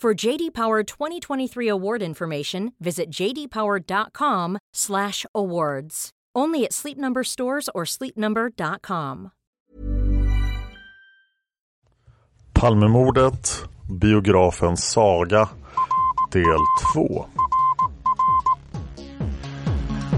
For JD Power 2023 award information, visit jdpower.com/awards. Only at Sleep Number stores or sleepnumber.com. Palmemordet, biografen Saga, del 2.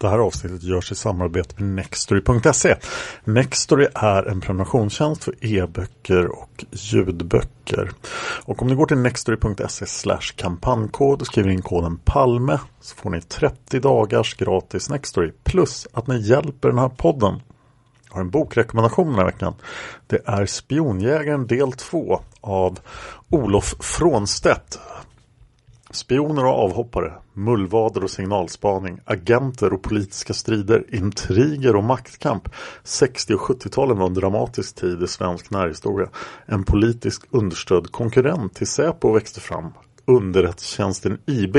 Det här avsnittet görs i samarbete med Nextory.se. Nextory är en prenumerationstjänst för e-böcker och ljudböcker. Och om ni går till nextory.se slash kampanjkod och skriver in koden PALME så får ni 30 dagars gratis Nextory plus att ni hjälper den här podden. Jag har en bokrekommendation den här veckan. Det är Spionjägaren del 2 av Olof Frånstedt. Spioner och avhoppare, mullvader och signalspaning, agenter och politiska strider, intriger och maktkamp. 60 och 70-talen var en dramatisk tid i svensk närhistoria. En politisk understödd konkurrent till Säpo växte fram, underrättelsetjänsten IB.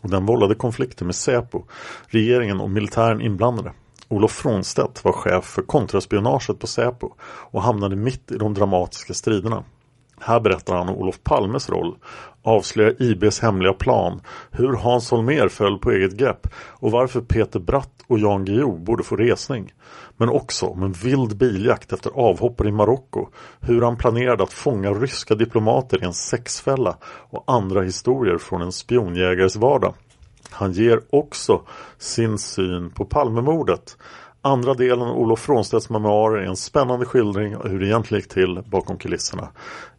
Och den vållade konflikter med Säpo, regeringen och militären inblandade. Olof Frånstedt var chef för kontraspionaget på Säpo och hamnade mitt i de dramatiska striderna. Här berättar han om Olof Palmes roll, avslöjar IBs hemliga plan, hur Hans Holmér föll på eget grepp och varför Peter Bratt och Jan Guillou borde få resning. Men också om en vild biljakt efter avhoppare i Marocko, hur han planerade att fånga ryska diplomater i en sexfälla och andra historier från en spionjägares vardag. Han ger också sin syn på Palmemordet. Andra delen av Olof Frånstedts memoarer är en spännande skildring av hur det egentligen gick till bakom kulisserna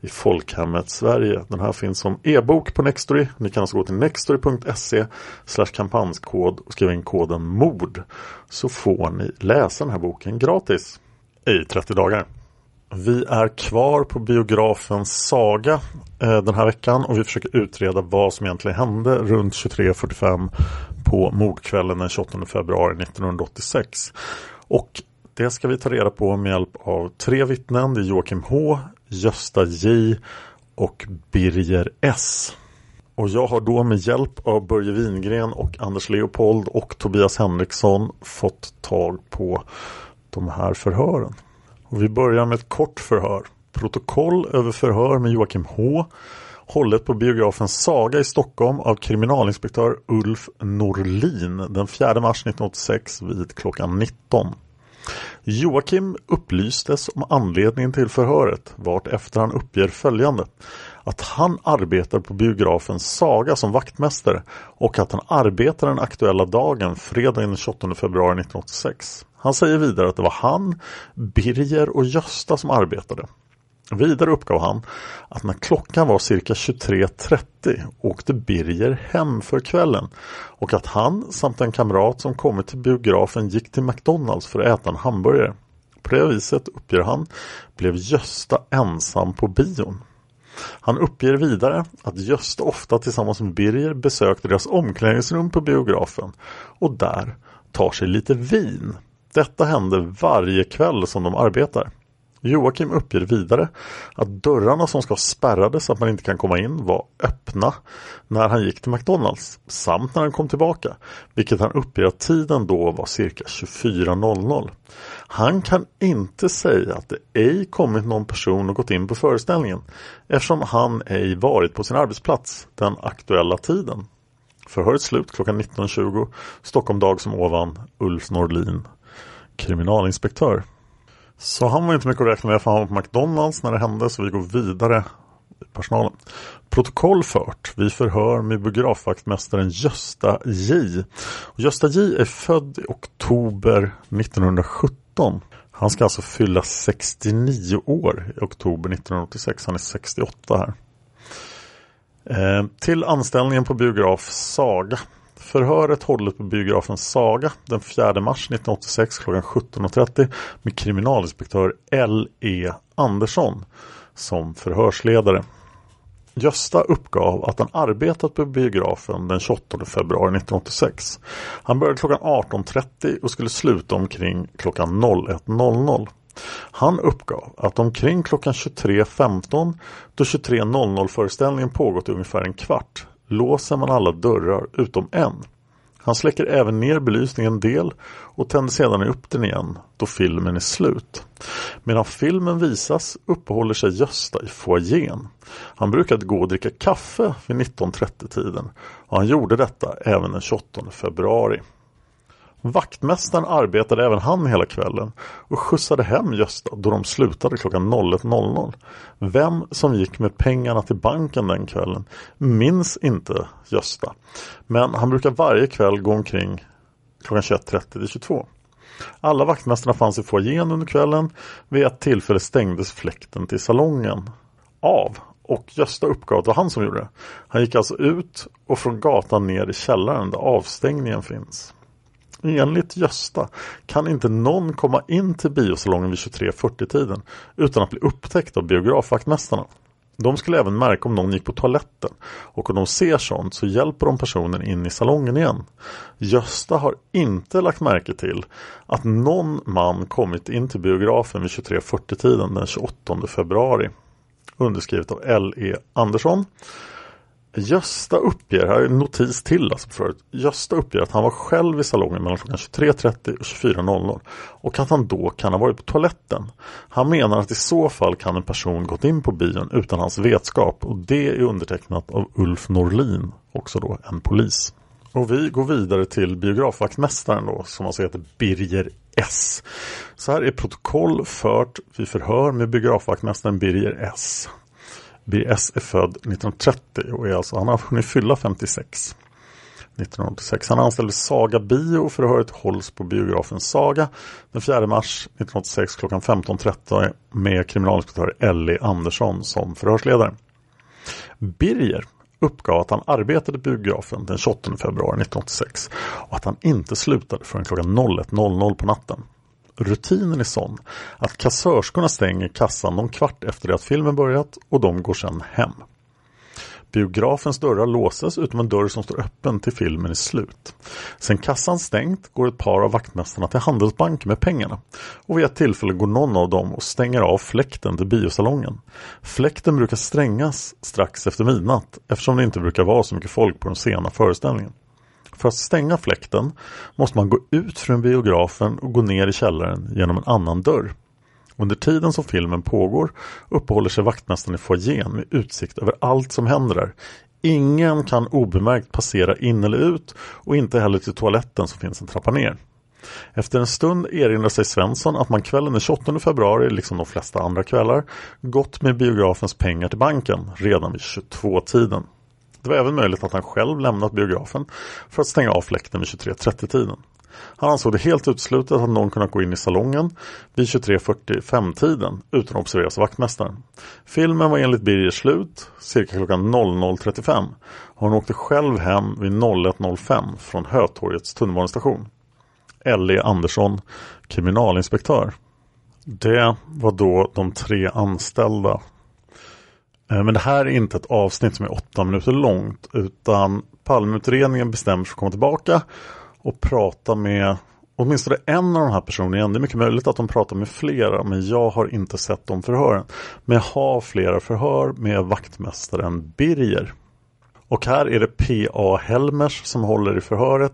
i folkhemmet Sverige. Den här finns som e-bok på Nextory. Ni kan alltså gå till nextory.se kampanjkod och skriva in koden MORD så får ni läsa den här boken gratis i 30 dagar. Vi är kvar på biografen Saga eh, den här veckan och vi försöker utreda vad som egentligen hände runt 23.45 på mordkvällen den 28 februari 1986. Och det ska vi ta reda på med hjälp av tre vittnen. Det är Joakim H, Gösta J och Birger S. Och jag har då med hjälp av Börje Wingren och Anders Leopold och Tobias Henriksson fått tag på de här förhören. Och vi börjar med ett kort förhör. Protokoll över förhör med Joakim H hållet på biografen Saga i Stockholm av kriminalinspektör Ulf Norlin den 4 mars 1986 vid klockan 19. Joakim upplystes om anledningen till förhöret vart efter han uppger följande att han arbetar på biografen Saga som vaktmästare och att han arbetar den aktuella dagen fredagen den 28 februari 1986. Han säger vidare att det var han, Birger och Gösta som arbetade. Vidare uppgav han att när klockan var cirka 23.30 åkte Birger hem för kvällen och att han samt en kamrat som kommit till biografen gick till McDonalds för att äta en hamburgare. På det viset, uppger han, blev Gösta ensam på bion. Han uppger vidare att Gösta ofta tillsammans med Birger besökte deras omklädningsrum på biografen och där tar sig lite vin. Detta hände varje kväll som de arbetar. Joakim uppger vidare att dörrarna som ska spärrade så att man inte kan komma in var öppna när han gick till McDonalds samt när han kom tillbaka, vilket han uppger att tiden då var cirka 24.00. Han kan inte säga att det ej kommit någon person och gått in på föreställningen eftersom han ej varit på sin arbetsplats den aktuella tiden. Förhöret slut klockan 19.20 Stockholm dag som ovan Ulf Norlin kriminalinspektör. Så han var inte mycket att räkna med för han var på McDonalds när det hände så vi går vidare i personalen. Protokoll fört Vi förhör med biografvaktmästaren Gösta J. Och Gösta J är född i oktober 1917. Han ska alltså fylla 69 år i oktober 1986. Han är 68 här. Eh, till anställningen på biograf Saga Förhöret hållet på biografen Saga den 4 mars 1986 klockan 17.30 med kriminalinspektör L.E. Andersson som förhörsledare. Gösta uppgav att han arbetat på biografen den 28 februari 1986. Han började klockan 18.30 och skulle sluta omkring klockan 01.00. Han uppgav att omkring klockan 23.15 då 23.00 föreställningen pågått i ungefär en kvart låser man alla dörrar utom en. Han släcker även ner belysningen en del och tänder sedan upp den igen då filmen är slut. Medan filmen visas uppehåller sig Gösta i foajén. Han brukade gå och dricka kaffe vid 19.30-tiden och han gjorde detta även den 28 februari. Vaktmästaren arbetade även han hela kvällen och skjutsade hem Gösta då de slutade klockan 01.00. Vem som gick med pengarna till banken den kvällen minns inte Gösta. Men han brukar varje kväll gå omkring klockan 21.30 till 22. Alla vaktmästarna fanns i foajén under kvällen. Vid ett tillfälle stängdes fläkten till salongen av och Gösta uppgav att det var han som gjorde det. Han gick alltså ut och från gatan ner i källaren där avstängningen finns. Enligt Gösta kan inte någon komma in till biosalongen vid 23.40-tiden utan att bli upptäckt av biografvaktmästarna. De skulle även märka om någon gick på toaletten och om de ser sånt så hjälper de personen in i salongen igen. Gösta har inte lagt märke till att någon man kommit in till biografen vid 23.40-tiden den 28 februari. Underskrivet av L.E. Andersson. Gösta uppger, här är en notis till alltså förut. Gösta uppger att han var själv i salongen mellan klockan 23.30 och 24.00 och att han då kan ha varit på toaletten. Han menar att i så fall kan en person gått in på bion utan hans vetskap och det är undertecknat av Ulf Norlin, också då en polis. Och vi går vidare till biografvaktmästaren då som alltså heter Birger S. Så här är protokoll fört vid förhör med biografvaktmästaren Birger S. BS är född 1930 och är alltså, han har hunnit fylla 56. 1986. Han anställdes Saga Bio och förhöret hålls på biografen Saga den 4 mars 1986 klockan 15.13 med kriminalinspektör Ellie Andersson som förhörsledare. Birger uppgav att han arbetade på biografen den 28 februari 1986 och att han inte slutade förrän klockan 01.00 på natten. Rutinen är sån att kassörskorna stänger kassan någon kvart efter det att filmen börjat och de går sedan hem. Biografens dörrar låses utom en dörr som står öppen till filmen är slut. Sen kassan stängt går ett par av vaktmästarna till Handelsbanken med pengarna och vid ett tillfälle går någon av dem och stänger av fläkten till biosalongen. Fläkten brukar strängas strax efter midnatt eftersom det inte brukar vara så mycket folk på den sena föreställningen. För att stänga fläkten måste man gå ut från biografen och gå ner i källaren genom en annan dörr. Under tiden som filmen pågår uppehåller sig vaktmästaren i foajén med utsikt över allt som händer där. Ingen kan obemärkt passera in eller ut och inte heller till toaletten som finns en trappa ner. Efter en stund erinrar sig Svensson att man kvällen den 28 februari, liksom de flesta andra kvällar, gått med biografens pengar till banken redan vid 22-tiden. Det var även möjligt att han själv lämnat biografen för att stänga av fläkten vid 23.30-tiden. Han ansåg det helt uteslutet att någon kunnat gå in i salongen vid 23.45-tiden utan att observeras av vaktmästaren. Filmen var enligt Birger slut cirka klockan 00.35 och hon åkte själv hem vid 01.05 från Hötorgets tunnelbanestation. Ellie Andersson, kriminalinspektör. Det var då de tre anställda. Eh, men det här är inte ett avsnitt som är åtta minuter långt utan Palmeutredningen bestämmer sig för att komma tillbaka och prata med åtminstone en av de här personerna igen. Det är mycket möjligt att de pratar med flera men jag har inte sett de förhören. Men jag har flera förhör med vaktmästaren Birger. Och här är det P.A. Helmers som håller i förhöret.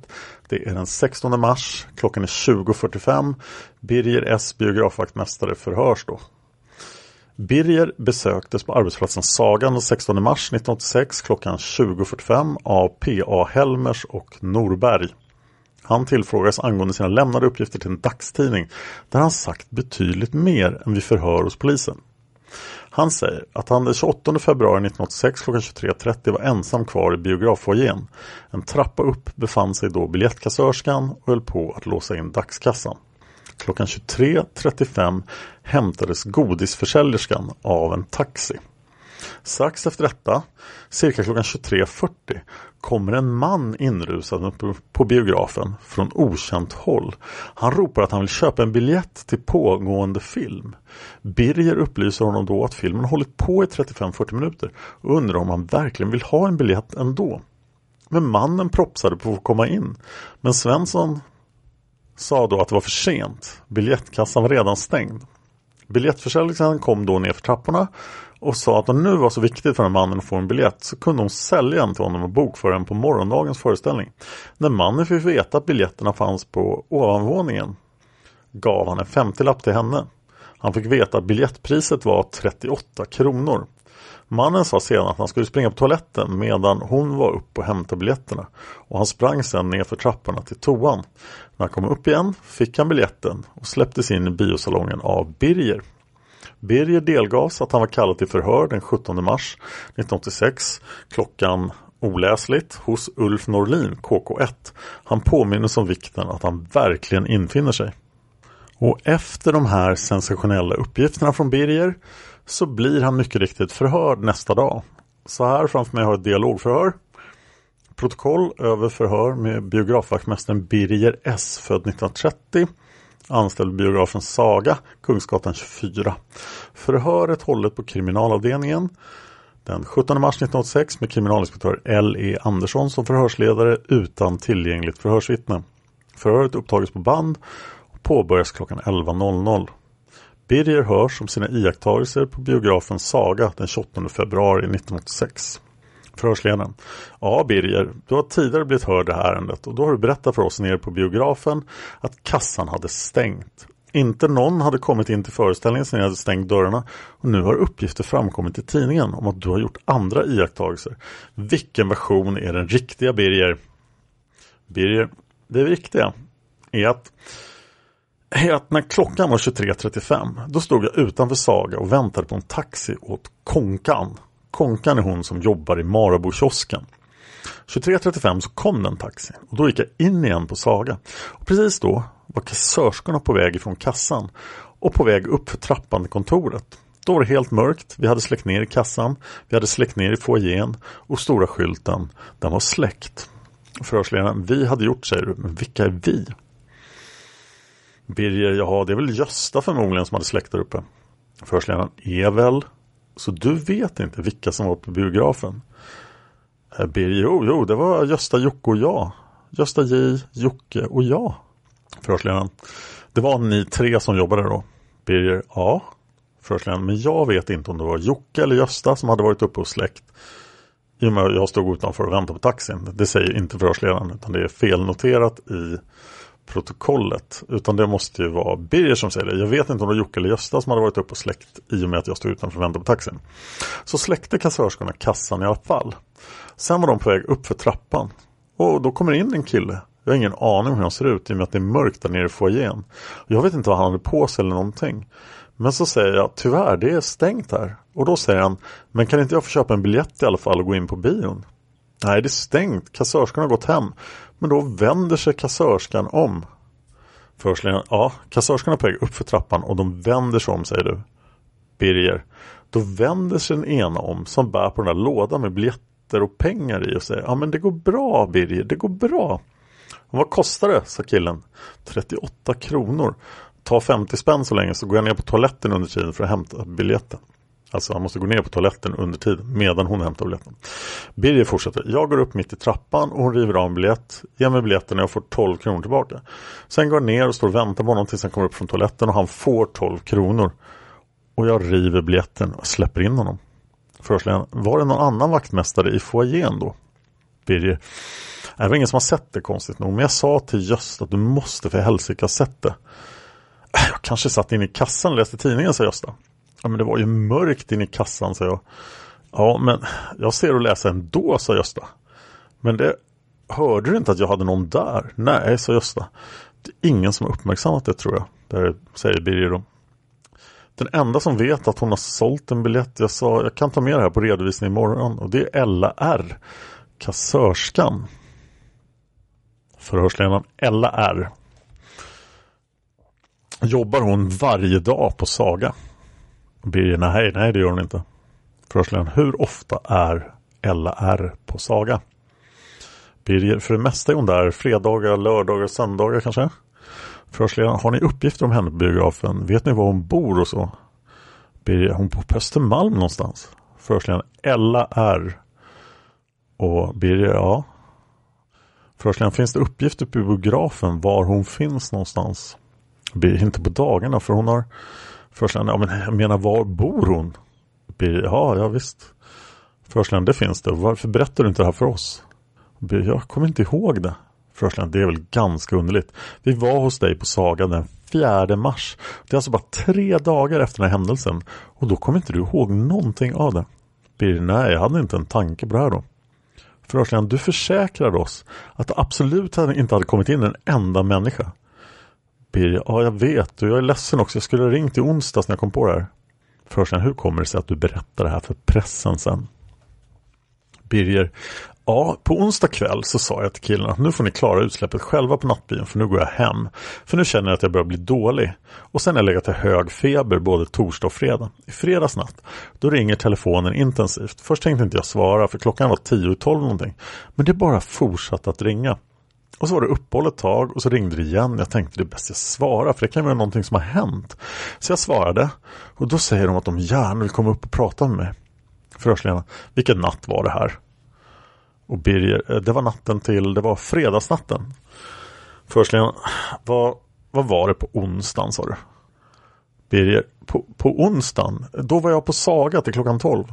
Det är den 16 mars, klockan är 20.45. Birger S. biografvaktmästare förhörs då. Birger besöktes på arbetsplatsen Sagan den 16 mars 1986 klockan 20.45 av P.A. Helmers och Norberg. Han tillfrågades angående sina lämnade uppgifter till en dagstidning där han sagt betydligt mer än vid förhör hos polisen. Han säger att han den 28 februari 1986 klockan 23.30 var ensam kvar i biograffoajén. En trappa upp befann sig då biljettkassörskan och höll på att låsa in dagskassan. Klockan 23.35 hämtades godisförsäljerskan av en taxi. Strax efter detta, cirka klockan 23.40, kommer en man inrusad på biografen från okänt håll. Han ropar att han vill köpa en biljett till pågående film. Birger upplyser honom då att filmen hållit på i 35-40 minuter och undrar om han verkligen vill ha en biljett ändå. Men mannen propsade på att komma in. Men Svensson sa då att det var för sent. Biljettkassan var redan stängd. Biljettförsäljaren kom då ner för trapporna och sa att om det nu var så viktigt för den mannen att få en biljett så kunde hon sälja den till honom och bokföra den på morgondagens föreställning. När mannen fick veta att biljetterna fanns på ovanvåningen gav han en 50-lapp till henne. Han fick veta att biljettpriset var 38 kronor. Mannen sa sedan att han skulle springa på toaletten medan hon var uppe och hämtade biljetterna och han sprang sedan ner för trapporna till toan. När han kom upp igen fick han biljetten och släpptes in i biosalongen av Birger. Birger delgavs att han var kallad till förhör den 17 mars 1986 klockan oläsligt hos Ulf Norlin, KK1. Han påminner om vikten att han verkligen infinner sig. Och efter de här sensationella uppgifterna från Birger så blir han mycket riktigt förhörd nästa dag. Så här framför mig har jag ett dialogförhör. Protokoll över förhör med biografvaktmästaren Birger S. född 1930 anställd biografen Saga, Kungsgatan 24. Förhöret hållet på kriminalavdelningen den 17 mars 1986 med kriminalinspektör L.E. Andersson som förhörsledare utan tillgängligt förhörsvittne. Förhöret upptages på band och påbörjas klockan 11.00. Birger hörs om sina iakttagelser på biografen Saga den 28 februari 1986. Förhörsledaren. Ja Birger, du har tidigare blivit hörd i det här ärendet och då har du berättat för oss nere på biografen att kassan hade stängt. Inte någon hade kommit in till föreställningen sedan jag hade stängt dörrarna och nu har uppgifter framkommit i tidningen om att du har gjort andra iakttagelser. Vilken version är den riktiga Birger? Birger, det riktiga är att är att när klockan var 23.35 då stod jag utanför Saga och väntade på en taxi åt Konkan. Konkan är hon som jobbar i Marabou-kiosken. 23.35 så kom den taxin och då gick jag in igen på Saga. Och precis då var kassörskorna på väg ifrån kassan och på väg upp för trappan till kontoret. Då var det helt mörkt, vi hade släckt ner i kassan, vi hade släckt ner i foajén och stora skylten, den var släckt. Förhörsledaren, vi hade gjort säger du, men vilka är vi? Birger, jaha det är väl Gösta förmodligen som hade släckt där uppe. Förhörsledaren, är väl så du vet inte vilka som var på biografen? Eh, Birger, jo, jo, det var Gösta, Jocke och jag. Gösta J, Jocke och jag. Förhörsledaren. Det var ni tre som jobbade då? Birger, ja. Förhörsledaren, men jag vet inte om det var Jocke eller Gösta som hade varit uppe och släckt. I och med att jag stod utanför och väntade på taxin. Det säger inte förhörsledaren utan det är felnoterat i protokollet. Utan det måste ju vara Birger som säger det. Jag vet inte om det var Jocke eller Gösta som hade varit uppe och släckt i och med att jag stod utanför och väntade på taxin. Så släckte kassörskorna kassan i alla fall. Sen var de på väg upp för trappan. Och då kommer in en kille. Jag har ingen aning om hur han ser ut i och med att det är mörkt där nere i foajén. Jag vet inte vad han hade på sig eller någonting. Men så säger jag tyvärr det är stängt här. Och då säger han men kan inte jag få köpa en biljett i alla fall och gå in på bion? Nej det är stängt, kassörskorna har gått hem. Men då vänder sig kassörskan om. Förhörsledaren, ja, kassörskan är på väg upp för trappan och de vänder sig om, säger du. Birger. Då vänder sig den ena om som bär på den där lådan med biljetter och pengar i och säger, ja men det går bra Birger, det går bra. Och vad kostar det? sa killen. 38 kronor. Ta 50 spänn så länge så går jag ner på toaletten under tiden för att hämta biljetten. Alltså han måste gå ner på toaletten under tiden medan hon hämtar biljetten. Birger fortsätter. Jag går upp mitt i trappan och hon river av en biljett. Ger mig biljetten och jag får 12 kronor tillbaka. Sen går jag ner och står och väntar på honom tills han kommer upp från toaletten och han får 12 kronor. Och jag river biljetten och släpper in honom. Förhörsledaren. Var det någon annan vaktmästare i foajén då? Birger. Äh, det var ingen som har sett det konstigt nog. Men jag sa till Gösta att du måste för helsike ha sett det. Äh, jag kanske satt inne i kassan och läste tidningen, sa Gösta. Ja, men det var ju mörkt in i kassan, sa jag. Ja, men jag ser och läser ändå, sa Gösta. Men det hörde du inte att jag hade någon där? Nej, sa Gösta. Det är ingen som har uppmärksammat det, tror jag. Det säger Birger då. Den enda som vet att hon har sålt en biljett, jag sa jag kan ta med det här på redovisning imorgon och det är Ella R. Kassörskan. Förhörsledaren Ella R. Jobbar hon varje dag på Saga? Birger, nej, nej det gör hon inte. Förhörsledaren, hur ofta är Ella R på Saga? Birger, för det mesta är hon där fredagar, lördagar, söndagar kanske? Förhörsledaren, har ni uppgifter om henne på biografen? Vet ni var hon bor och så? Birger, hon bor på Östermalm någonstans. Förhörsledaren, Ella R. Och Birger, ja. Förhörsledaren, finns det uppgifter på biografen var hon finns någonstans? Birger, inte på dagarna för hon har Förhörsledaren, ja men jag menar var bor hon? Birger, ja, ja visst. Förhörsledaren, det finns det. Varför berättar du inte det här för oss? Birger, jag kommer inte ihåg det. Förhörsledaren, det är väl ganska underligt. Vi var hos dig på Saga den 4 mars. Det är alltså bara tre dagar efter den här händelsen. Och då kommer inte du ihåg någonting av det. Birger, nej, jag hade inte en tanke på det här då. Förhörsledaren, du försäkrade oss att det absolut inte hade kommit in en enda människa. Birger, ja jag vet och jag är ledsen också. Jag skulle ha ringt i onsdags när jag kom på det här. Förhörsledaren, hur kommer det sig att du berättar det här för pressen sen? Birger, Ja, på onsdag kväll så sa jag till killarna att nu får ni klara utsläppet själva på nattbilen för nu går jag hem. För nu känner jag att jag börjar bli dålig. Och sen har jag legat i hög feber både torsdag och fredag. I fredags natt, då ringer telefonen intensivt. Först tänkte inte jag svara för klockan var tio och tolv någonting. Men det bara fortsatte att ringa. Och så var det uppehåll ett tag och så ringde det igen. Jag tänkte det är bäst jag svarar för det kan vara någonting som har hänt. Så jag svarade och då säger de att de gärna vill komma upp och prata med mig. Förhörsledarna, vilken natt var det här? Och Birger, eh, det var natten till, det var fredagsnatten. Förhörsledaren, vad, vad var det på onsdagen sa du? Birger, på, på onsdagen, då var jag på Saga till klockan 12.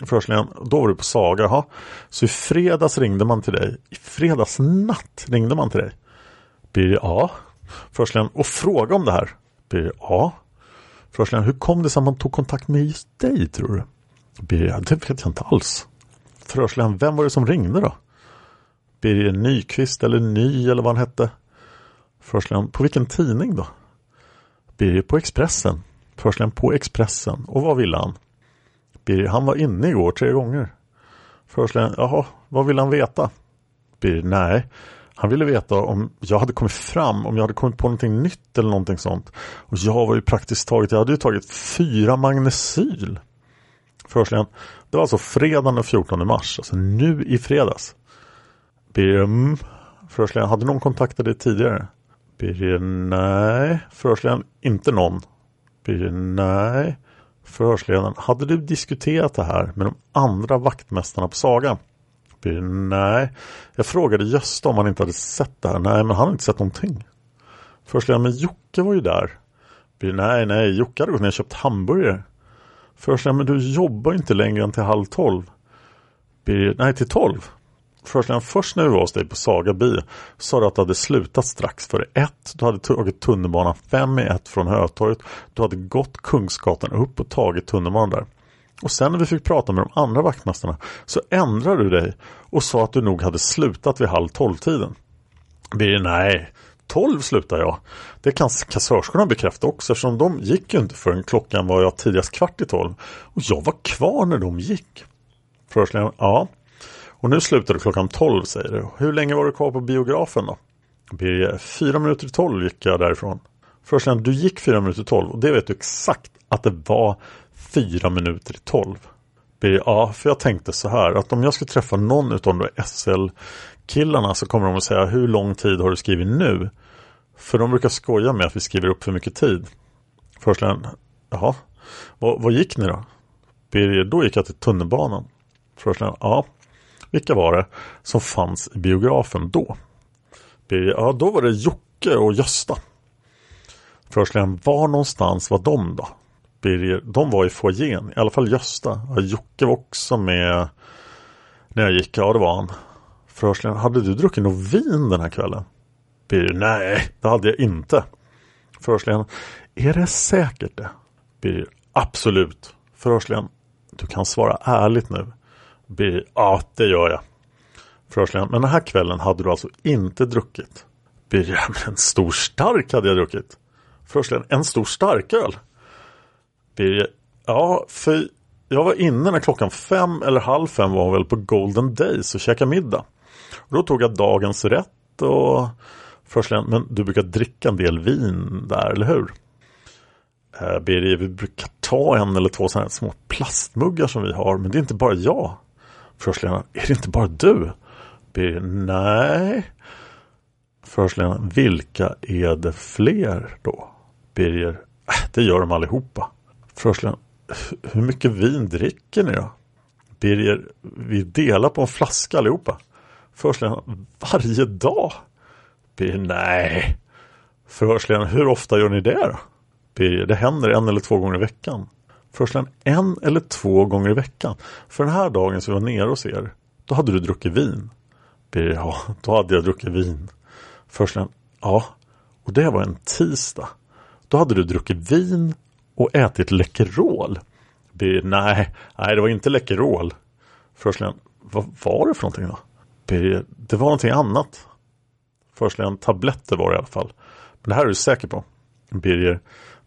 Förhörsledaren, då var du på Saga, jaha? Så i fredags ringde man till dig. I fredags natt ringde man till dig. Birger, ja. Förhörsledaren, och fråga om det här. Birger, ja. Förhörsledaren, hur kom det sig att man tog kontakt med just dig tror du? Birger, det vet jag inte alls. Förhörsledaren, vem var det som ringde då? Birger Nyqvist eller Ny eller vad han hette. Förhörsledaren, på vilken tidning då? Birger, på Expressen. Förhörsledaren, på Expressen. Och vad ville han? Birger, han var inne igår tre gånger. Förhörsledaren, jaha, vad vill han veta? Birger, nej. Han ville veta om jag hade kommit fram, om jag hade kommit på någonting nytt eller någonting sånt. Och jag var ju praktiskt taget, jag hade ju tagit fyra magnesyl. Förhörsledaren, det var alltså fredagen den 14 mars, alltså nu i fredags. Birger, mm. Förhörsledaren, hade någon kontaktat dig tidigare? Birger, nej. Förhörsledaren, inte någon. Birger, nej. Förhörsledaren, hade du diskuterat det här med de andra vaktmästarna på Saga? Nej. Jag frågade Gösta om han inte hade sett det här. Nej, men han hade inte sett någonting. Förhörsledaren, men Jocke var ju där. Nej, nej. Jocke hade gått ner och köpt hamburgare. Förhörsledaren, men du jobbar inte längre än till halv tolv. Nej till tolv. Förhörsledaren, först när vi var hos dig på Saga by sa du att du hade slutat strax före ett. Du hade tagit tunnelbanan fem i ett från Hötorget. Du hade gått Kungsgatan upp och tagit tunnelbanan där. Och sen när vi fick prata med de andra vaktmästarna så ändrade du dig och sa att du nog hade slutat vid halv tolv-tiden. Birger, nej, 12 slutar jag. Det kan kassörskorna bekräfta också eftersom de gick ju inte förrän klockan var jag tidigast kvart i 12. Och jag var kvar när de gick. Förhörsledaren, ja. Och nu slutar du klockan 12 säger du. Hur länge var du kvar på biografen då? Birger, fyra minuter i tolv gick jag därifrån. Först du gick fyra minuter i tolv och det vet du exakt att det var fyra minuter i tolv. Birger, ja, för jag tänkte så här att om jag ska träffa någon utav de SL-killarna så kommer de att säga hur lång tid har du skrivit nu? För de brukar skoja med att vi skriver upp för mycket tid. Förslän, jaha, vad, vad gick ni då? Birger, då gick jag till tunnelbanan. Förslän, ja, vilka var det som fanns i biografen då? Birger, ja då var det Jocke och Gösta. Förhörsledaren, var någonstans var de då? Birger, de var i foajén, i alla fall Gösta. Ja, Jocke var också med när jag gick, ja det var han. Förhörsledaren, hade du druckit något vin den här kvällen? Birger, nej det hade jag inte. Förhörsledaren, är det säkert det? Birger, absolut. Förhörsledaren, du kan svara ärligt nu. Birger, ja det gör jag. Förhörsledaren, men den här kvällen hade du alltså inte druckit? Birger, en stor stark hade jag druckit. Förhörsledaren, en stor starköl? Birger, ja för jag var inne när klockan fem eller halv fem var väl på Golden Days och käkade middag. Och då tog jag dagens rätt och Förhörsledaren. men du brukar dricka en del vin där, eller hur? Eh, Birger, vi brukar ta en eller två sådana här små plastmuggar som vi har, men det är inte bara jag. Förhörsledaren, är det inte bara du? Birger, nej. Förhörsledaren, vilka är det fler då? Birger, äh, det gör de allihopa. Förhörsledaren, hur mycket vin dricker ni då? Birger, vi delar på en flaska allihopa. Förhörsledaren, varje dag? Birger, nej. Förhörsledaren, hur ofta gör ni det då? Birger, det händer en eller två gånger i veckan. Förhörsledaren, en eller två gånger i veckan. För den här dagen som vi var nere hos er, då hade du druckit vin. Birger, ja, då hade jag druckit vin. Förhörsledaren, ja, och det var en tisdag. Då hade du druckit vin och ätit Läkerol. Birger, nej, nej, det var inte Läkerol. Förhörsledaren, vad var det för någonting då? Birger, det var någonting annat. Försleden tabletter var det i alla fall. Men det här är du säker på? Birger,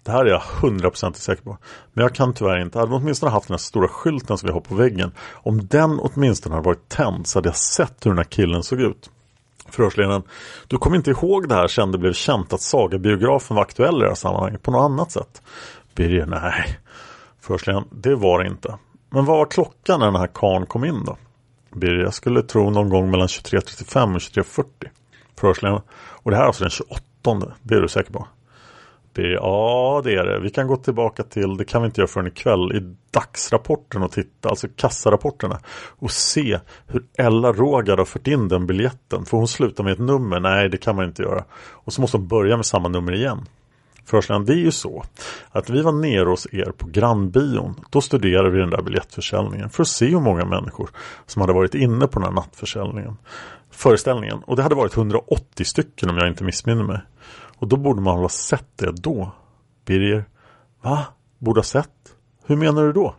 det här är jag hundraprocentigt säker på. Men jag kan tyvärr inte. Hade vi åtminstone haft den här stora skylten som vi har på väggen. Om den åtminstone hade varit tänd så hade jag sett hur den här killen såg ut. Förhörsledaren, du kommer inte ihåg det här sen det blev känt att Sagabiografen var aktuell i det här sammanhanget på något annat sätt? Birger, nej. Förhörsledaren, det var det inte. Men vad var klockan när den här karn kom in då? Birger, jag skulle tro någon gång mellan 23.35 och 23.40 förhörsledaren. Och det här är alltså den 28. Det är du säker på? Det ja, det är det. Vi kan gå tillbaka till, det kan vi inte göra förrän ikväll, i dagsrapporten och titta, alltså kassarapporterna. Och se hur Ella Rågard har fört in den biljetten. Får hon sluta med ett nummer? Nej, det kan man inte göra. Och så måste hon börja med samma nummer igen. Förhörsledaren, det är ju så att vi var nere hos er på grannbion. Då studerade vi den där biljettförsäljningen för att se hur många människor som hade varit inne på den här nattförsäljningen föreställningen. Och det hade varit 180 stycken om jag inte missminner mig. Och då borde man ha sett det då. Birger, va? Borde ha sett? Hur menar du då?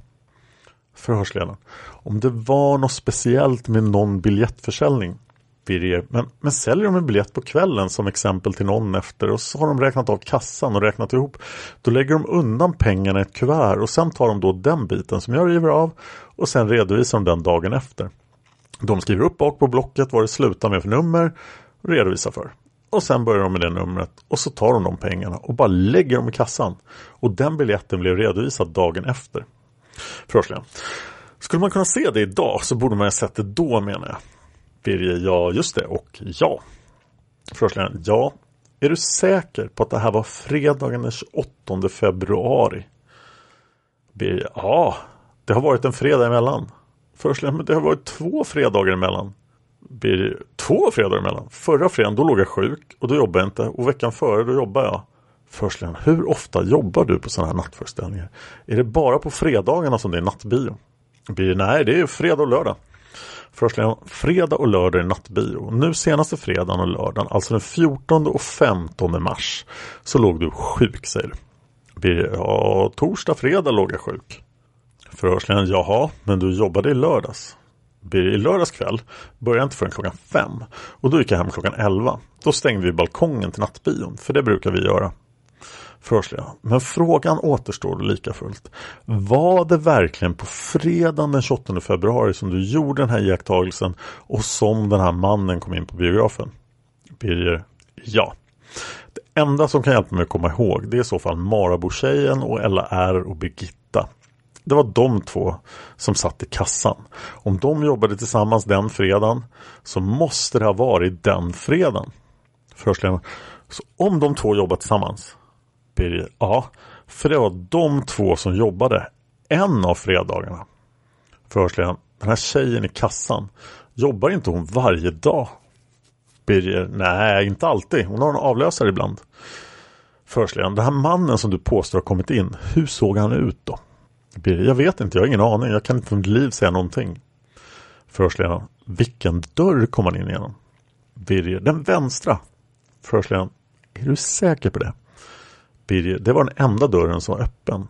Förhörsledaren. Om det var något speciellt med någon biljettförsäljning. Birger, men, men säljer de en biljett på kvällen som exempel till någon efter och så har de räknat av kassan och räknat ihop. Då lägger de undan pengarna i ett kuvert och sen tar de då den biten som jag river av och sen redovisar de den dagen efter. De skriver upp bak på blocket vad det slutar med för nummer och redovisar för. Och sen börjar de med det numret och så tar de de pengarna och bara lägger dem i kassan. Och den biljetten blev redovisad dagen efter. Förhörsligen. Skulle man kunna se det idag så borde man ha sett det då menar jag. Birger, ja just det och ja. Förhörsledaren, ja. Är du säker på att det här var fredagen den 28 februari? Birger, ja. Det har varit en fredag emellan. Förhörsledaren. men det har varit två fredagar emellan. Birger, två fredagar emellan? Förra fredagen då låg jag sjuk och då jobbade jag inte. Och veckan före då jobbade jag. Förslän, hur ofta jobbar du på sådana här nattföreställningar? Är det bara på fredagarna som det är nattbio? Birger, nej det är fredag och lördag. Förslän, fredag och lördag är nattbio. Nu senaste fredagen och lördagen, alltså den 14 och 15 mars, så låg du sjuk säger du. Birger, ja torsdag, fredag låg jag sjuk. Förhörsledaren, jaha, men du jobbade i lördags. I lördags kväll började jag inte förrän klockan fem. Och då gick jag hem klockan elva. Då stängde vi balkongen till nattbion, för det brukar vi göra. Förhörsliga. Men frågan återstår lika fullt. Var det verkligen på fredagen den 28 februari som du gjorde den här iakttagelsen och som den här mannen kom in på biografen? Birger. Ja. Det enda som kan hjälpa mig att komma ihåg det är i så fall Marabotjejen och Ella R och Birgitta. Det var de två som satt i kassan. Om de jobbade tillsammans den fredagen så måste det ha varit den fredagen. Förhörsledaren. Så om de två jobbar tillsammans? Birger. Ja, för det var de två som jobbade en av fredagarna. Förhörsledaren. Den här tjejen i kassan. Jobbar inte hon varje dag? Birger. Nej, inte alltid. Hon har en avlösare ibland. Förhörsledaren. Den här mannen som du påstår har kommit in. Hur såg han ut då? Birger. Jag vet inte. Jag har ingen aning. Jag kan inte för mitt liv säga någonting. Förhörsledaren. Vilken dörr kom han in genom? Birger. Den vänstra. Förhörsledaren. Är du säker på det? Birger. Det var den enda dörren som var öppen.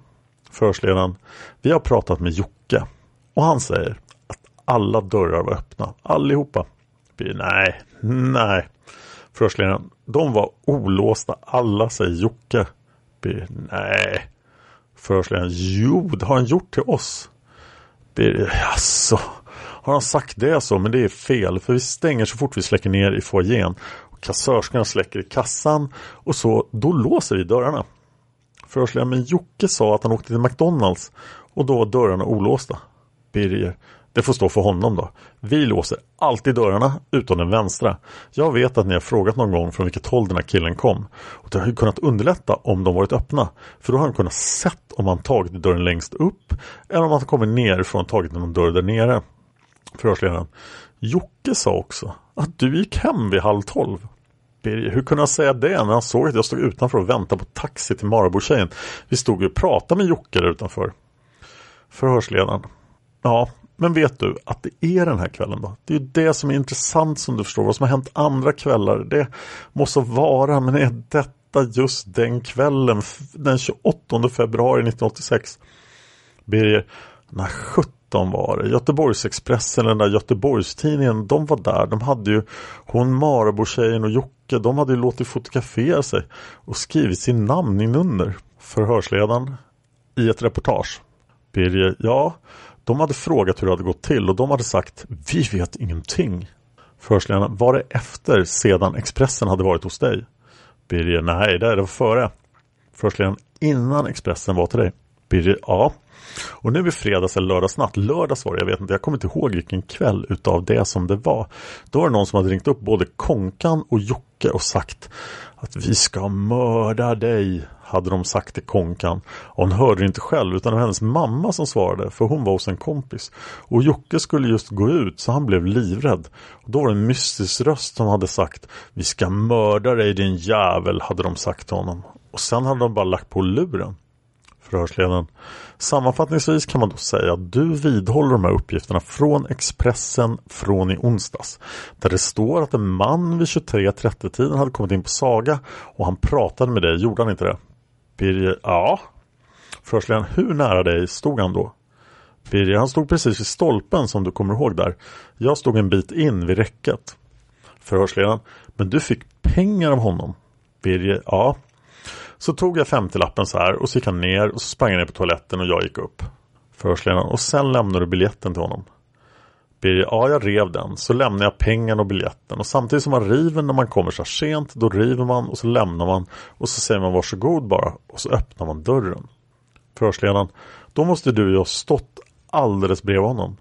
Förhörsledaren. Vi har pratat med Jocke. Och han säger att alla dörrar var öppna. Allihopa. Birger. Nej, nej. Förhörsledaren. De var olåsta alla, säger Jocke. Birger. Nej. Förhörsledaren. Jo, det har han gjort till oss. Birger. Jaså. Alltså, har han sagt det så? Men det är fel. För vi stänger så fort vi släcker ner i foajén. Kassörskorna släcker i kassan och så, då låser vi dörrarna. Förhörsledaren, men Jocke sa att han åkte till McDonalds och då var dörrarna olåsta. Birger, det får stå för honom då. Vi låser alltid dörrarna utom den vänstra. Jag vet att ni har frågat någon gång från vilket håll den här killen kom. Och det har ju kunnat underlätta om de varit öppna. För då har han kunnat sett om han tagit dörren längst upp eller om han kommit nerifrån och tagit någon dörr där nere. Förhörsledaren. Jocke sa också att du gick hem vid halv tolv. Birger, hur kunde han säga det när han såg att jag stod utanför och väntade på taxi till Marabotjejen? Vi stod ju och pratade med Jocke där utanför. Förhörsledaren. Ja, men vet du att det är den här kvällen då? Det är ju det som är intressant som du förstår. Vad som har hänt andra kvällar, det måste vara, men är detta just den kvällen, den 28 februari 1986? Birger, när 17 var det. Göteborgsexpressen, den där Göteborgstidningen, de var där. De hade ju hon Marabotjejen och Jocke, de hade ju låtit fotografera sig och skrivit sin namn under. Förhörsledaren i ett reportage. Birger, ja, de hade frågat hur det hade gått till och de hade sagt Vi vet ingenting. Förhörsledaren, var det efter sedan Expressen hade varit hos dig? Birger, nej det var före. Förhörsledaren, innan Expressen var till dig? Birger, ja. Och nu i fredags eller lördagsnatt. Lördags var det, jag vet inte, jag kommer inte ihåg vilken kväll utav det som det var. Då var det någon som hade ringt upp både Konkan och Jocke och sagt att vi ska mörda dig, hade de sagt till Konkan. Och hon hörde det inte själv utan det var hennes mamma som svarade för hon var hos en kompis. Och Jocke skulle just gå ut så han blev livrädd. Och då var det en mystisk röst som hade sagt Vi ska mörda dig din jävel, hade de sagt till honom. Och sen hade de bara lagt på luren. Förhörsledaren. Sammanfattningsvis kan man då säga att du vidhåller de här uppgifterna från Expressen från i onsdags. Där det står att en man vid 23.30-tiden hade kommit in på Saga och han pratade med dig, gjorde han inte det? Birger, ja. Förhörsledaren, hur nära dig stod han då? Birger, han stod precis vid stolpen som du kommer ihåg där. Jag stod en bit in vid räcket. Förhörsledaren, men du fick pengar av honom? Birger, ja. Så tog jag 50-lappen så här och så gick han ner och så sprang han ner på toaletten och jag gick upp. Förhörsledaren, och sen lämnade du biljetten till honom. Birger, ja jag rev den. Så lämnade jag pengarna och biljetten. Och samtidigt som man river när man kommer så här sent, då river man och så lämnar man. Och så säger man varsågod bara. Och så öppnar man dörren. Förhörsledaren, då måste du ju ha stått alldeles bredvid honom.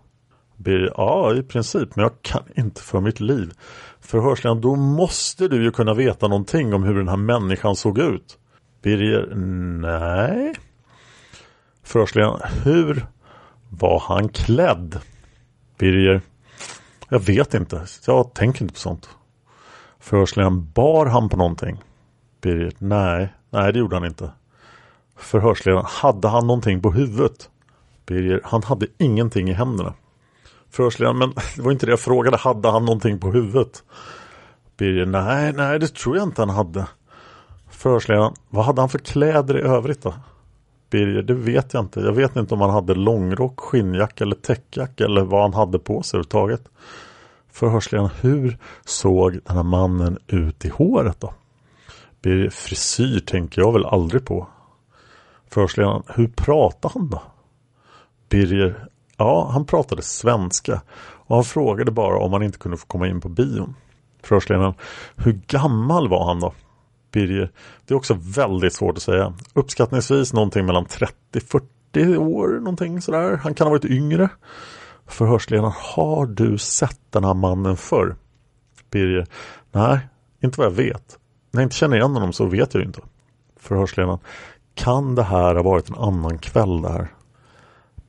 Birger, ja i princip, men jag kan inte för mitt liv. Förhörsledaren, då måste du ju kunna veta någonting om hur den här människan såg ut. Birger, nej. Förhörsledaren, hur var han klädd? Birger, jag vet inte. Jag tänker inte på sånt. Förhörsledaren, bar han på någonting? Birger, nej, nej det gjorde han inte. Förhörsledaren, hade han någonting på huvudet? Birger, han hade ingenting i händerna. Förhörsledaren, men det var inte det jag frågade. Hade han någonting på huvudet? Birger, nej, nej det tror jag inte han hade. Förhörsledaren, vad hade han för kläder i övrigt då? Birger, det vet jag inte. Jag vet inte om han hade långrock, skinnjacka eller täckjacka eller vad han hade på sig överhuvudtaget. Förhörsledaren, hur såg den här mannen ut i håret då? Birger, frisyr tänker jag väl aldrig på. Förhörsledaren, hur pratade han då? Birger, ja han pratade svenska och han frågade bara om han inte kunde få komma in på bion. Förhörsledaren, hur gammal var han då? Birger, det är också väldigt svårt att säga. Uppskattningsvis någonting mellan 30-40 år, någonting sådär. Han kan ha varit yngre. Förhörsledaren, har du sett den här mannen förr? Birger, nej, inte vad jag vet. När jag inte känner igen honom så vet jag ju inte. Förhörsledaren, kan det här ha varit en annan kväll där?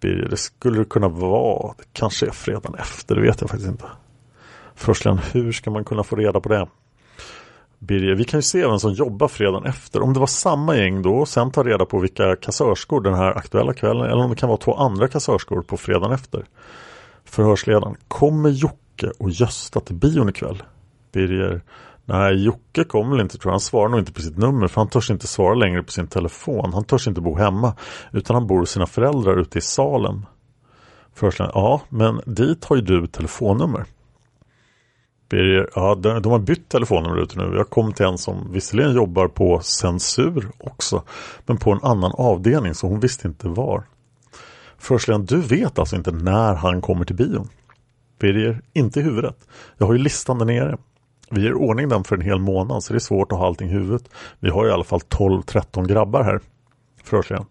Birger, det skulle det kunna vara. Det kanske är fredagen efter, det vet jag faktiskt inte. Förhörsledaren, hur ska man kunna få reda på det? Birger, vi kan ju se vem som jobbar fredagen efter. Om det var samma gäng då och sen ta reda på vilka kassörskor den här aktuella kvällen eller om det kan vara två andra kassörskor på fredagen efter. Förhörsledaren, kommer Jocke och Gösta till bion ikväll? Birger, nej Jocke kommer väl inte tror jag. Han svarar nog inte på sitt nummer för han törs inte svara längre på sin telefon. Han törs inte bo hemma utan han bor hos sina föräldrar ute i Salem. Förhörsledaren, ja men dit har ju du telefonnummer. Birger, ja de, de har bytt telefonnummer ute nu. Jag kom till en som visserligen jobbar på censur också. Men på en annan avdelning så hon visste inte var. Förhörsledaren, du vet alltså inte när han kommer till bion? Birger, inte i huvudet. Jag har ju listan där nere. Vi gör ordning den för en hel månad så det är svårt att ha allting i huvudet. Vi har i alla fall 12-13 grabbar här. Förhörsledaren.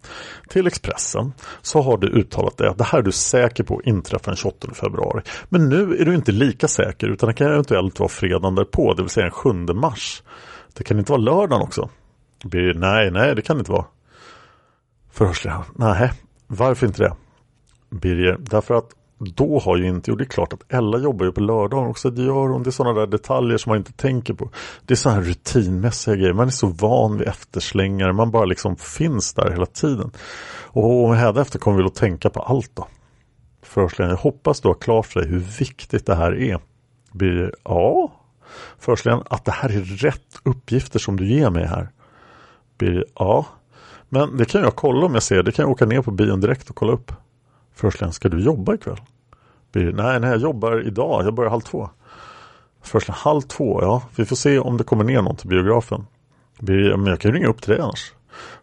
Till Expressen så har du uttalat det. Det här är du säker på inträffar den 28 februari. Men nu är du inte lika säker utan det kan eventuellt vara fredagen därpå, det vill säga den 7 mars. Det kan inte vara lördagen också. Birger, nej, nej det kan det inte vara. Förhörsledaren. Nej, varför inte det? Birger, därför att då har ju inte, och det är klart att Ella jobbar ju på lördagen också, det gör hon, det är sådana där detaljer som man inte tänker på. Det är sådana här rutinmässiga grejer, man är så van vid efterslängare. man bara liksom finns där hela tiden. Och hädanefter kommer vi att tänka på allt då. Förhörsledaren, jag hoppas du har klart för dig hur viktigt det här är. Birger, ja. Förhörsledaren, att det här är rätt uppgifter som du ger mig här. Birger, ja. Men det kan jag kolla om jag ser, det kan jag åka ner på bion direkt och kolla upp. Förhörsledaren, ska du jobba ikväll? Birger, nej, nej, jag jobbar idag. Jag börjar halv två. Förhörsledaren, halv två, ja. Vi får se om det kommer ner någon till biografen. Birger, men jag kan ju ringa upp till dig annars.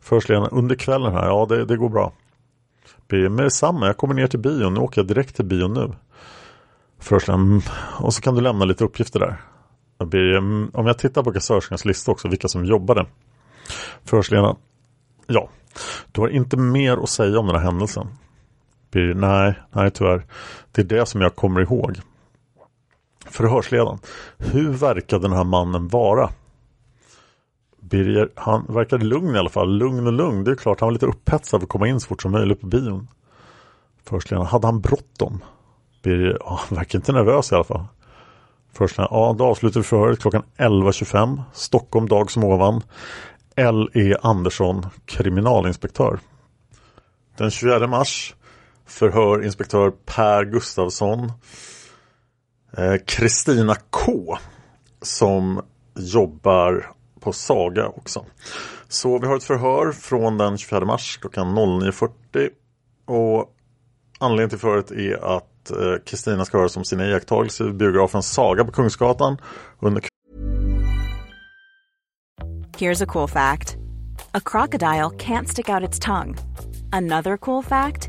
Förhörsledaren, under kvällen här, ja det, det går bra. Birger, med detsamma, jag kommer ner till bion. Nu åker jag direkt till bion nu. Förhörsledaren, mm, och så kan du lämna lite uppgifter där. Birger, mm, om jag tittar på kassörskornas lista också, vilka som jobbade. Förhörsledaren, ja, du har inte mer att säga om den här händelsen. Birger, nej, nej tyvärr. Det är det som jag kommer ihåg. Förhörsledaren. Hur verkade den här mannen vara? Birger, han verkade lugn i alla fall. Lugn och lugn. Det är klart, han var lite upphetsad för att komma in så fort som möjligt på bion. Förhörsledaren, hade han bråttom? Birger, ja, han verkar inte nervös i alla fall. Förhörsledaren, ja, då avslutar vi förhöret klockan 11.25. Stockholm, dag som ovan. L.E. Andersson, kriminalinspektör. Den 24 mars förhör inspektör Per Gustavsson eh, Kristina K som jobbar på Saga också. Så vi har ett förhör från den 24 mars klockan 09.40 och anledningen till förhöret är att eh, Kristina ska höras om sina iakttagelser i biografen Saga på Kungsgatan under Here's a cool fact. A crocodile can't stick out its tongue. Another cool fact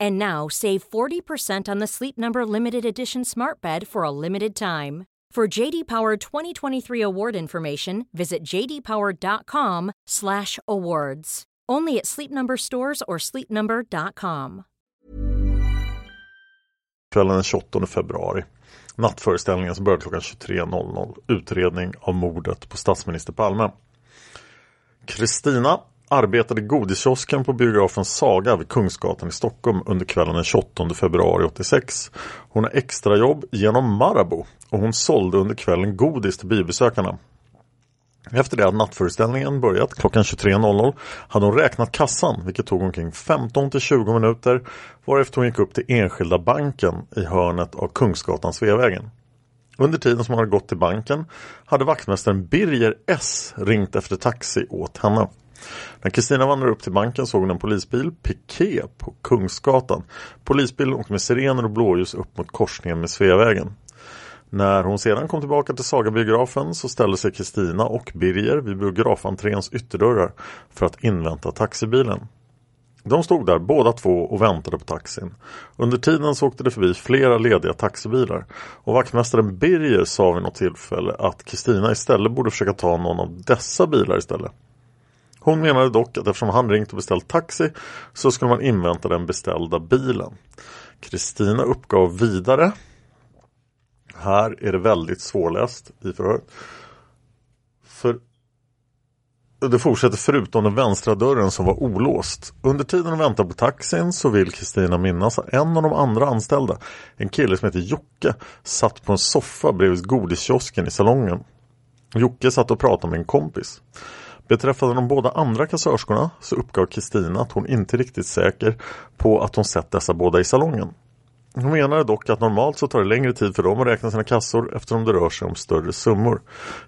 And now save 40% on the Sleep Number limited edition Smart Bed for a limited time. For JD Power 2023 award information, visit jdpower.com/awards. Only at Sleep Number stores or sleepnumber.com. Kvällen den 28 februari. Nattföreställningen som börjar klockan 23.00. Utredning av mordet på statsminister Palme. Kristina arbetade i godiskiosken på biografen Saga vid Kungsgatan i Stockholm under kvällen den 28 februari 86. Hon har extrajobb genom Marabou och hon sålde under kvällen godis till biobesökarna. Efter det att nattföreställningen börjat klockan 23.00 hade hon räknat kassan vilket tog omkring 15 till 20 minuter varefter hon gick upp till Enskilda banken i hörnet av Kungsgatan Sveavägen. Under tiden som hon hade gått till banken hade vaktmästaren Birger S ringt efter taxi åt henne. När Kristina vandrade upp till banken såg hon en polisbil, piké, på Kungsgatan. Polisbilen åkte med sirener och blåljus upp mot korsningen med Sveavägen. När hon sedan kom tillbaka till Sagabiografen så ställde sig Kristina och Birger vid biografentréns ytterdörrar för att invänta taxibilen. De stod där båda två och väntade på taxin. Under tiden så åkte det förbi flera lediga taxibilar och vaktmästaren Birger sa vid något tillfälle att Kristina istället borde försöka ta någon av dessa bilar istället. Hon menade dock att eftersom han ringt och beställt taxi så skulle man invänta den beställda bilen. Kristina uppgav vidare här är det väldigt svårläst i förhöret. För det fortsätter förutom den vänstra dörren som var olåst. Under tiden hon väntar på taxin så vill Kristina minnas att en av de andra anställda, en kille som heter Jocke, satt på en soffa bredvid godiskiosken i salongen. Jocke satt och pratade med en kompis. Beträffande de båda andra kassörskorna så uppgav Kristina att hon inte är riktigt säker på att hon sett dessa båda i salongen. Hon menade dock att normalt så tar det längre tid för dem att räkna sina kassor eftersom det rör sig om större summor.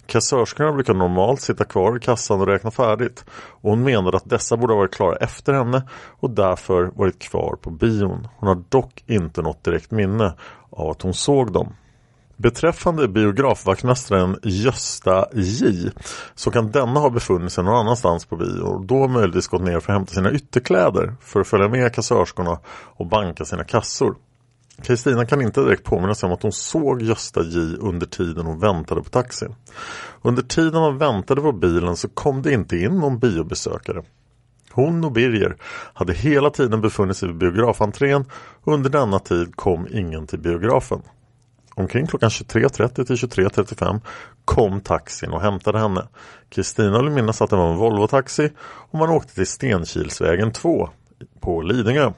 Kassörskorna brukar normalt sitta kvar i kassan och räkna färdigt och hon menade att dessa borde ha varit klara efter henne och därför varit kvar på bion. Hon har dock inte något direkt minne av att hon såg dem. Beträffande biografvaktmästaren Gösta J så kan denna ha befunnit sig någon annanstans på bio och då möjligtvis gått ner för att hämta sina ytterkläder för att följa med kassörskorna och banka sina kassor. Kristina kan inte direkt påminna sig om att hon såg Gösta J under tiden hon väntade på taxin. Under tiden hon väntade på bilen så kom det inte in någon biobesökare. Hon och Birger hade hela tiden befunnit sig vid biografentrén och under denna tid kom ingen till biografen. Omkring klockan 23.30 till 23.35 kom taxin och hämtade henne. Kristina vill minnas att det var en Volvo-taxi och man åkte till Stenkilsvägen 2 på Lidingö.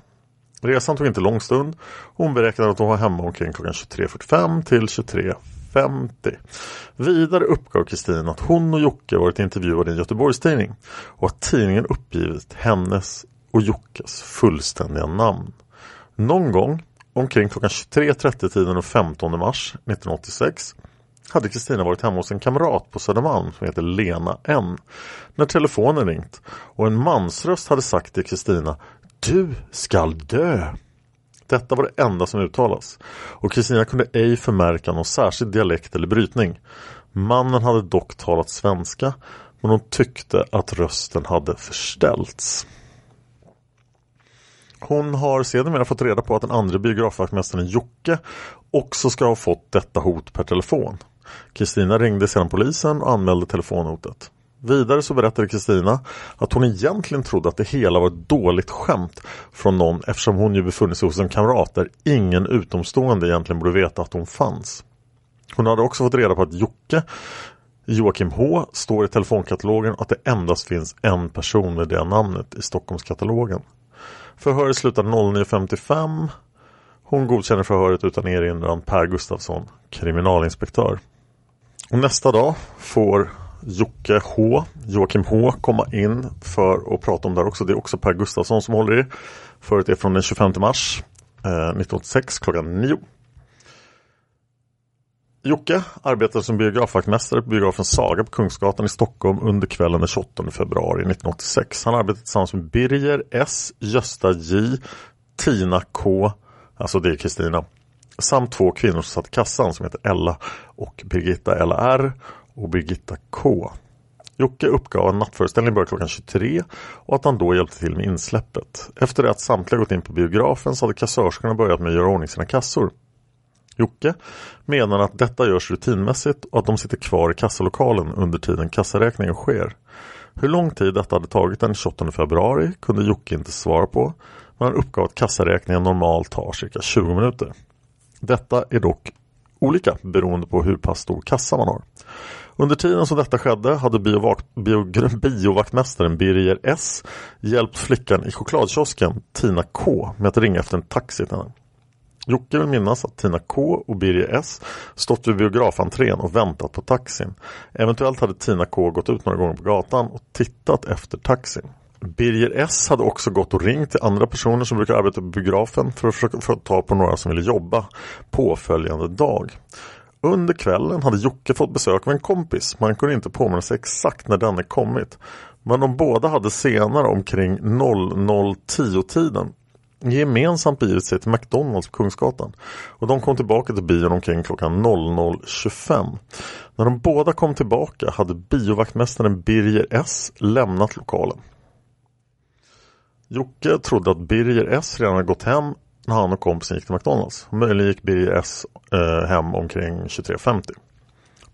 Resan tog inte lång stund. Hon beräknade att hon var hemma omkring klockan 23.45 till 23.50. Vidare uppgav Kristina att hon och Jocke varit intervjuade i en Göteborgstidning och att tidningen uppgivit hennes och Jockes fullständiga namn. Någon gång omkring klockan 23.30 tiden den 15 mars 1986 hade Kristina varit hemma hos en kamrat på Södermalm som heter Lena N. När telefonen ringt och en mansröst hade sagt till Kristina du skall dö. Detta var det enda som uttalas och Kristina kunde ej förmärka någon särskild dialekt eller brytning. Mannen hade dock talat svenska men hon tyckte att rösten hade förställts. Hon har sedermera fått reda på att den andra biografvaktmästaren Jocke också ska ha fått detta hot per telefon. Kristina ringde sedan polisen och anmälde telefonhotet. Vidare så berättade Kristina att hon egentligen trodde att det hela var ett dåligt skämt från någon eftersom hon ju befunnit sig hos en kamrat där ingen utomstående egentligen borde veta att hon fanns. Hon hade också fått reda på att Jocke Joakim H står i telefonkatalogen och att det endast finns en person med det namnet i Stockholmskatalogen. Förhöret slutar 09.55. Hon godkänner förhöret utan erinran Per Gustafsson, kriminalinspektör. Och nästa dag får Jocke H, Joakim H komma in för att prata om det här också. Det är också Per Gustafsson som håller i. Förhöret är från den 25 mars eh, 1986 klockan 9. Jocke arbetade som biografvaktmästare på biografen Saga på Kungsgatan i Stockholm under kvällen den 28 februari 1986. Han arbetade tillsammans med Birger S, Gösta J, Tina K, alltså det är Kristina, samt två kvinnor som satt i kassan som heter Ella och Birgitta Ella R och Birgitta K. Jocke uppgav att nattföreställningen började klockan 23 och att han då hjälpte till med insläppet. Efter det att samtliga gått in på biografen så hade kassörskorna börjat med att göra ordning sina kassor. Jocke menar att detta görs rutinmässigt och att de sitter kvar i kassalokalen under tiden kassaräkningen sker. Hur lång tid detta hade tagit den 28 februari kunde Jocke inte svara på men han uppgav att kassaräkningen normalt tar cirka 20 minuter. Detta är dock olika beroende på hur pass stor kassa man har. Under tiden som detta skedde hade biovaktmästaren Birger S hjälpt flickan i chokladkiosken Tina K med att ringa efter en taxi till henne. Jocke vill minnas att Tina K och Birger S stått vid biografentrén och väntat på taxin. Eventuellt hade Tina K gått ut några gånger på gatan och tittat efter taxin. Birger S hade också gått och ringt till andra personer som brukar arbeta på biografen för att försöka få tag på några som ville jobba påföljande dag. Under kvällen hade Jocke fått besök av en kompis. Man kunde inte påminna sig exakt när denne kommit. Men de båda hade senare omkring 00.10-tiden gemensamt begivit sig till McDonalds på Kungsgatan. Och de kom tillbaka till bion omkring klockan 00.25. När de båda kom tillbaka hade biovaktmästaren Birger S lämnat lokalen. Jocke trodde att Birger S redan hade gått hem när han och kompisen gick till McDonalds. Möjligen gick Birger S eh, hem omkring 23.50.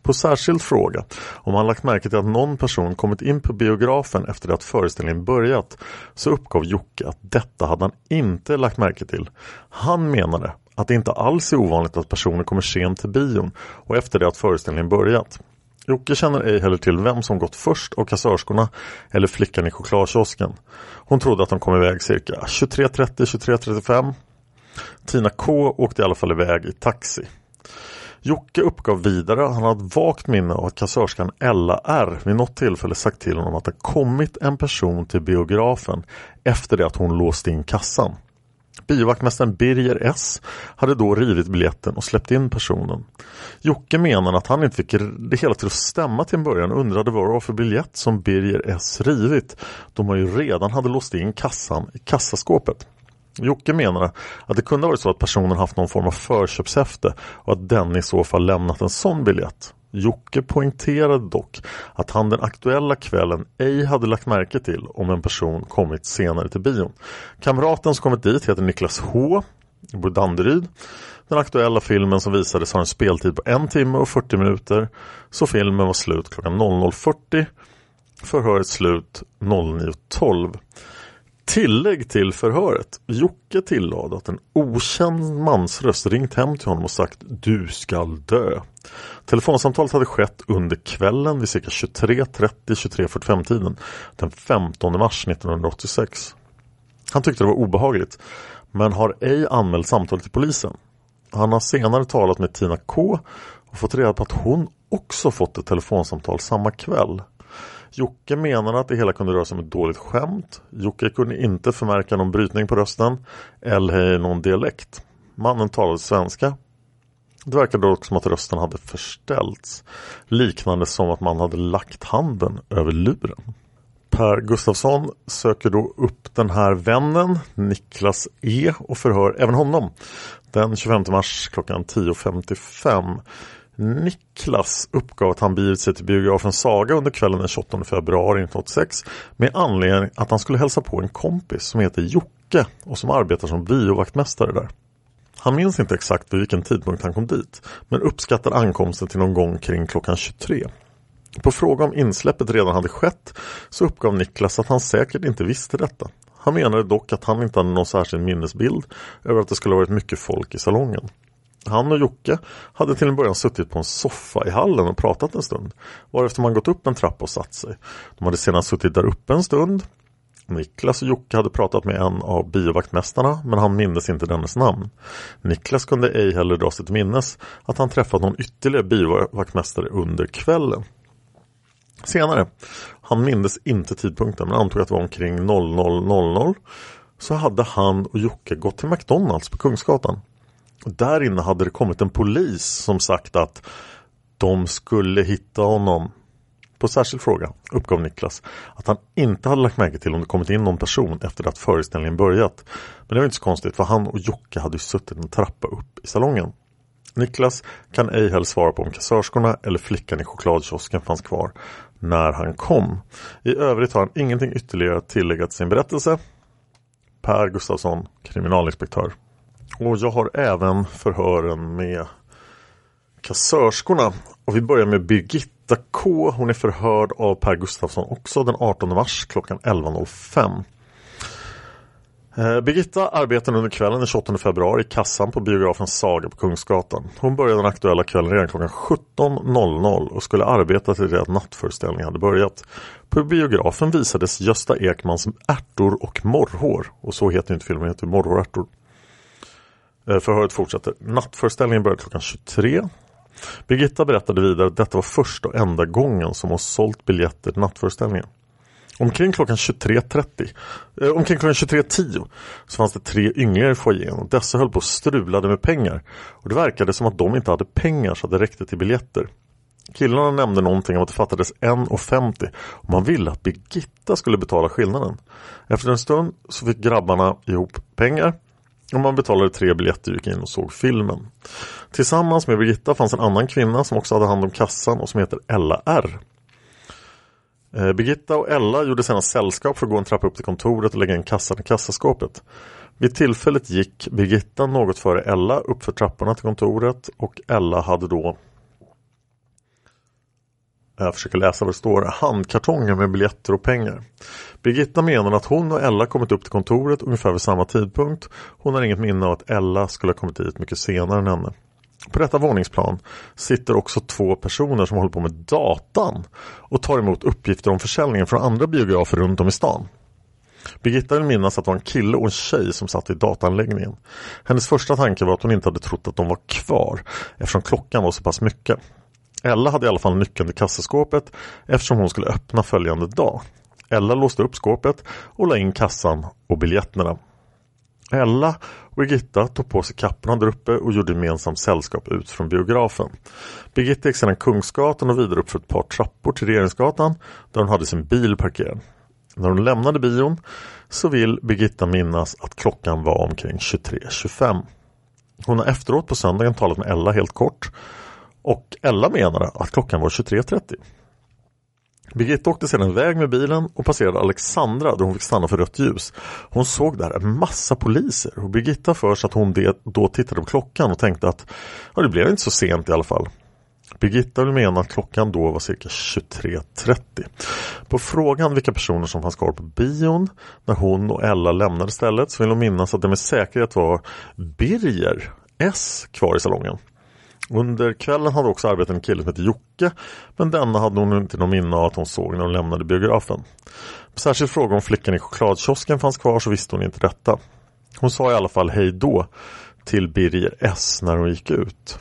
På särskild fråga om han lagt märke till att någon person kommit in på biografen efter det att föreställningen börjat så uppgav Jocke att detta hade han inte lagt märke till. Han menade att det inte alls är ovanligt att personer kommer sent till bion och efter det att föreställningen börjat. Jocke känner ej heller till vem som gått först av kassörskorna eller flickan i chokladkiosken. Hon trodde att de kom iväg cirka 23.30-23.35. Tina K åkte i alla fall iväg i taxi. Jocke uppgav vidare att han hade ett vagt minne av att kassörskan Ella R vid något tillfälle sagt till honom att det kommit en person till biografen efter det att hon låst in kassan. Biovaktmästaren Birger S hade då rivit biljetten och släppt in personen. Jocke menar att han inte fick det hela till att stämma till en början och undrade vad det var för biljett som Birger S rivit. då man ju redan hade låst in kassan i kassaskåpet. Jocke menar att det kunde varit så att personen haft någon form av förköpshäfte och att den i så fall lämnat en sån biljett. Jocke poängterade dock att han den aktuella kvällen ej hade lagt märke till om en person kommit senare till bion. Kamraten som kommit dit heter Niklas H. bor Danderyd. Den aktuella filmen som visades har en speltid på en timme och 40 minuter så filmen var slut klockan 00.40 förhöret slut 09.12 Tillägg till förhöret. Jocke tillade att en okänd mansröst ringt hem till honom och sagt Du skall dö. Telefonsamtalet hade skett under kvällen vid cirka 23.30-23.45 tiden den 15 mars 1986. Han tyckte det var obehagligt men har ej anmält samtalet till polisen. Han har senare talat med Tina K och fått reda på att hon också fått ett telefonsamtal samma kväll. Jocke menade att det hela kunde röra sig om ett dåligt skämt. Jocke kunde inte förmärka någon brytning på rösten eller någon dialekt. Mannen talade svenska. Det verkade dock som att rösten hade förställts. Liknande som att man hade lagt handen över luren. Per Gustafsson söker då upp den här vännen Niklas E och förhör även honom den 25 mars klockan 10.55. Niklas uppgav att han begivit sig till biografen Saga under kvällen den 28 februari 1986 med anledning att han skulle hälsa på en kompis som heter Jocke och som arbetar som biovaktmästare där. Han minns inte exakt vid vilken tidpunkt han kom dit men uppskattar ankomsten till någon gång kring klockan 23. På fråga om insläppet redan hade skett så uppgav Niklas att han säkert inte visste detta. Han menade dock att han inte hade någon särskild minnesbild över att det skulle varit mycket folk i salongen. Han och Jocke hade till en början suttit på en soffa i hallen och pratat en stund. Varefter man gått upp en trappa och satt sig. De hade sedan suttit där uppe en stund. Niklas och Jocke hade pratat med en av biovaktmästarna men han mindes inte dennes namn. Niklas kunde ej heller dra sig till minnes att han träffat någon ytterligare biovaktmästare under kvällen. Senare, han mindes inte tidpunkten men antog att det var omkring 00.00 så hade han och Jocke gått till McDonalds på Kungsgatan. Där inne hade det kommit en polis som sagt att de skulle hitta honom. På särskild fråga uppgav Niklas att han inte hade lagt märke till om det kommit in någon person efter att föreställningen börjat. Men det var inte så konstigt för han och Jocke hade ju suttit en trappa upp i salongen. Niklas kan ej heller svara på om kassörskorna eller flickan i chokladkiosken fanns kvar när han kom. I övrigt har han ingenting ytterligare att tillägga till sin berättelse. Per Gustafsson, kriminalinspektör. Och jag har även förhören med kassörskorna. Och vi börjar med Birgitta K. Hon är förhörd av Per Gustafsson också den 18 mars klockan 11.05. Eh, Birgitta arbetade under kvällen den 28 februari i kassan på biografen Saga på Kungsgatan. Hon började den aktuella kvällen redan klockan 17.00 och skulle arbeta till det att nattföreställningen hade börjat. På biografen visades Gösta Ekmans Ärtor och morrhår och så heter inte filmen, heter Morrhår och ärtor. Eh, förhöret fortsätter. Nattföreställningen började klockan 23. Birgitta berättade vidare att detta var första och enda gången som hon sålt biljetter till nattföreställningen. Omkring klockan 23.30 eh, Omkring klockan 23.10 så fanns det tre ynglingar i foajén och dessa höll på och strulade med pengar. Och det verkade som att de inte hade pengar så att det räckte till biljetter. Killarna nämnde någonting om att det fattades 1,50 och man ville att Birgitta skulle betala skillnaden. Efter en stund så fick grabbarna ihop pengar och man betalade tre biljetter och gick in och såg filmen. Tillsammans med Birgitta fanns en annan kvinna som också hade hand om kassan och som heter Ella R. Eh, Birgitta och Ella gjorde sedan sällskap för att gå en trappa upp till kontoret och lägga in kassan i kassaskåpet. Vid tillfället gick Birgitta något före Ella upp för trapporna till kontoret och Ella hade då jag försöker läsa vad det står, handkartonger med biljetter och pengar. Birgitta menar att hon och Ella kommit upp till kontoret ungefär vid samma tidpunkt. Hon har inget minne av att Ella skulle ha kommit dit mycket senare än henne. På detta våningsplan sitter också två personer som håller på med datan och tar emot uppgifter om försäljningen från andra biografer runt om i stan. Birgitta vill minnas att det var en kille och en tjej som satt i dataanläggningen. Hennes första tanke var att hon inte hade trott att de var kvar eftersom klockan var så pass mycket. Ella hade i alla fall nyckeln till kassaskåpet eftersom hon skulle öppna följande dag. Ella låste upp skåpet och la in kassan och biljetterna. Ella och Birgitta tog på sig kapporna där uppe och gjorde gemensamt sällskap ut från biografen. Birgitta gick sedan Kungsgatan och vidare upp för ett par trappor till Regeringsgatan där hon hade sin bil parkerad. När hon lämnade bion så vill Birgitta minnas att klockan var omkring 23.25. Hon har efteråt på söndagen talat med Ella helt kort och Ella menade att klockan var 23.30. Birgitta åkte sedan iväg med bilen och passerade Alexandra där hon fick stanna för rött ljus. Hon såg där en massa poliser och Birgitta förs att hon då tittade på klockan och tänkte att ja, det blev inte så sent i alla fall. Birgitta vill mena att klockan då var cirka 23.30. På frågan vilka personer som fanns kvar på bion när hon och Ella lämnade stället så vill hon minnas att det med säkerhet var Birger S kvar i salongen. Under kvällen hade också arbetat en kille som hette Jocke men denna hade hon inte någon minne av att hon såg när hon lämnade biografen. På särskild fråga om flickan i chokladkiosken fanns kvar så visste hon inte detta. Hon sa i alla fall hej då till Birger S när hon gick ut.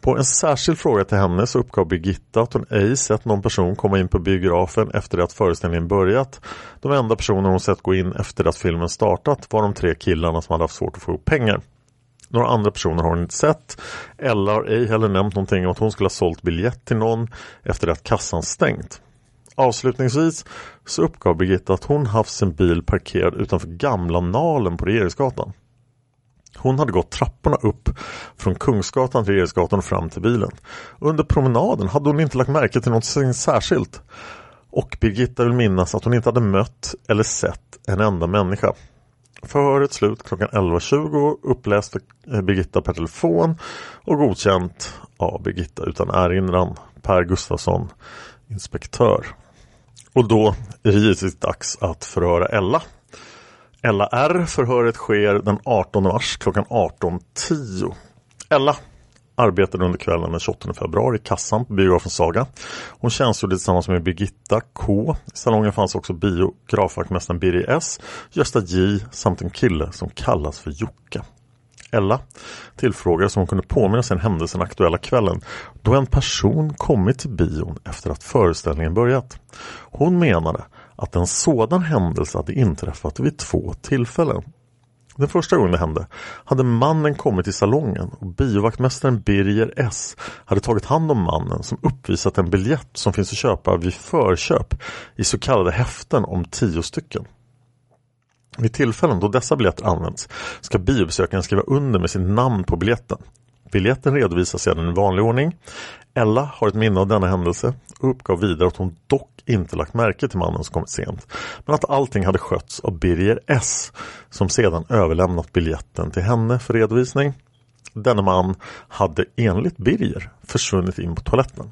På en särskild fråga till henne så uppgav Birgitta att hon ej sett någon person komma in på biografen efter det att föreställningen börjat. De enda personer hon sett gå in efter att filmen startat var de tre killarna som hade haft svårt att få ihop pengar. Några andra personer har hon inte sett. Ella har ej heller nämnt någonting om att hon skulle ha sålt biljett till någon efter att kassan stängt. Avslutningsvis så uppgav Birgitta att hon haft sin bil parkerad utanför Gamla Nalen på Regeringsgatan. Hon hade gått trapporna upp från Kungsgatan till Regeringsgatan och fram till bilen. Under promenaden hade hon inte lagt märke till något särskilt. Och Birgitta vill minnas att hon inte hade mött eller sett en enda människa. Förhöret slut klockan 11.20 uppläst för eh, Birgitta per telefon och godkänt av Birgitta utan erinran Per Gustafsson, inspektör. Och då är det givetvis dags att förhöra Ella. Ella R. Förhöret sker den 18 mars klockan 18.10. Ella arbetade under kvällen den 28 februari i kassan på biografen Saga. Hon tjänstgjorde tillsammans med Birgitta K. I salongen fanns också biografvaktmästaren Birger S, Gösta J samt en kille som kallas för Jocke. Ella tillfrågades om hon kunde påminna sig en händelse den aktuella kvällen då en person kommit till bion efter att föreställningen börjat. Hon menade att en sådan händelse hade inträffat vid två tillfällen. Den första gången det hände hade mannen kommit till salongen och biovaktmästaren Birger S hade tagit hand om mannen som uppvisat en biljett som finns att köpa vid förköp i så kallade häften om tio stycken. Vid tillfällen då dessa biljetter används ska biobesökaren skriva under med sitt namn på biljetten. Biljetten redovisas sedan i vanlig ordning. Ella har ett minne av denna händelse och uppgav vidare att hon dock inte lagt märke till mannen som kommit sent. Men att allting hade skötts av Birger S som sedan överlämnat biljetten till henne för redovisning. Denne man hade enligt Birger försvunnit in på toaletten.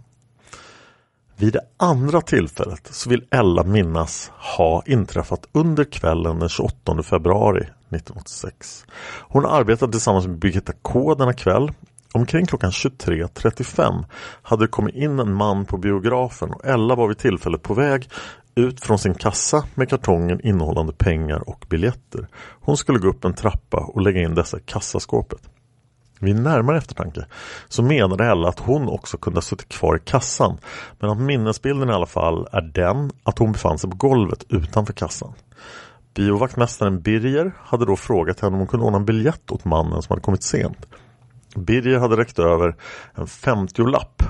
Vid det andra tillfället så vill Ella minnas ha inträffat under kvällen den 28 februari 1986. Hon arbetade tillsammans med Birgitta K denna kväll. Omkring klockan 23.35 hade det kommit in en man på biografen och Ella var vid tillfället på väg ut från sin kassa med kartongen innehållande pengar och biljetter. Hon skulle gå upp en trappa och lägga in dessa i kassaskåpet. Vid närmare eftertanke så menade Ella att hon också kunde ha suttit kvar i kassan men att minnesbilden i alla fall är den att hon befann sig på golvet utanför kassan. Biovaktmästaren Birger hade då frågat henne om hon kunde ordna en biljett åt mannen som hade kommit sent. Birger hade räckt över en 50-lapp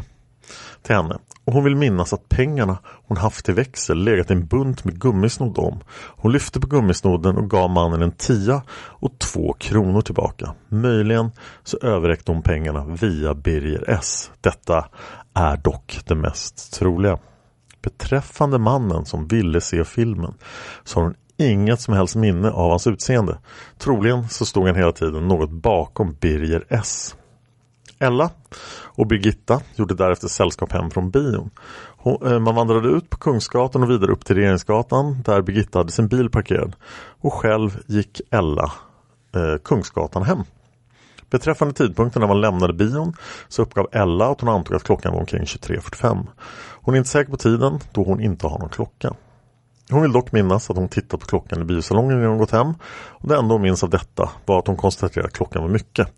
till henne och hon vill minnas att pengarna hon haft i växel legat i en bunt med gummisnodd om. Hon lyfte på gummisnodden och gav mannen en tia och två kronor tillbaka. Möjligen så överräckte hon pengarna via Birger S. Detta är dock det mest troliga. Beträffande mannen som ville se filmen så har hon inget som helst minne av hans utseende. Troligen så stod han hela tiden något bakom Birger S. Ella och Birgitta gjorde därefter sällskap hem från bion. Eh, man vandrade ut på Kungsgatan och vidare upp till Regeringsgatan där Birgitta hade sin bil parkerad. Och själv gick Ella eh, Kungsgatan hem. Beträffande tidpunkten när man lämnade bion så uppgav Ella att hon antog att klockan var omkring 23.45. Hon är inte säker på tiden då hon inte har någon klocka. Hon vill dock minnas att hon tittat på klockan i biosalongen innan hon gått hem och det enda hon minns av detta var att hon konstaterade att klockan var mycket.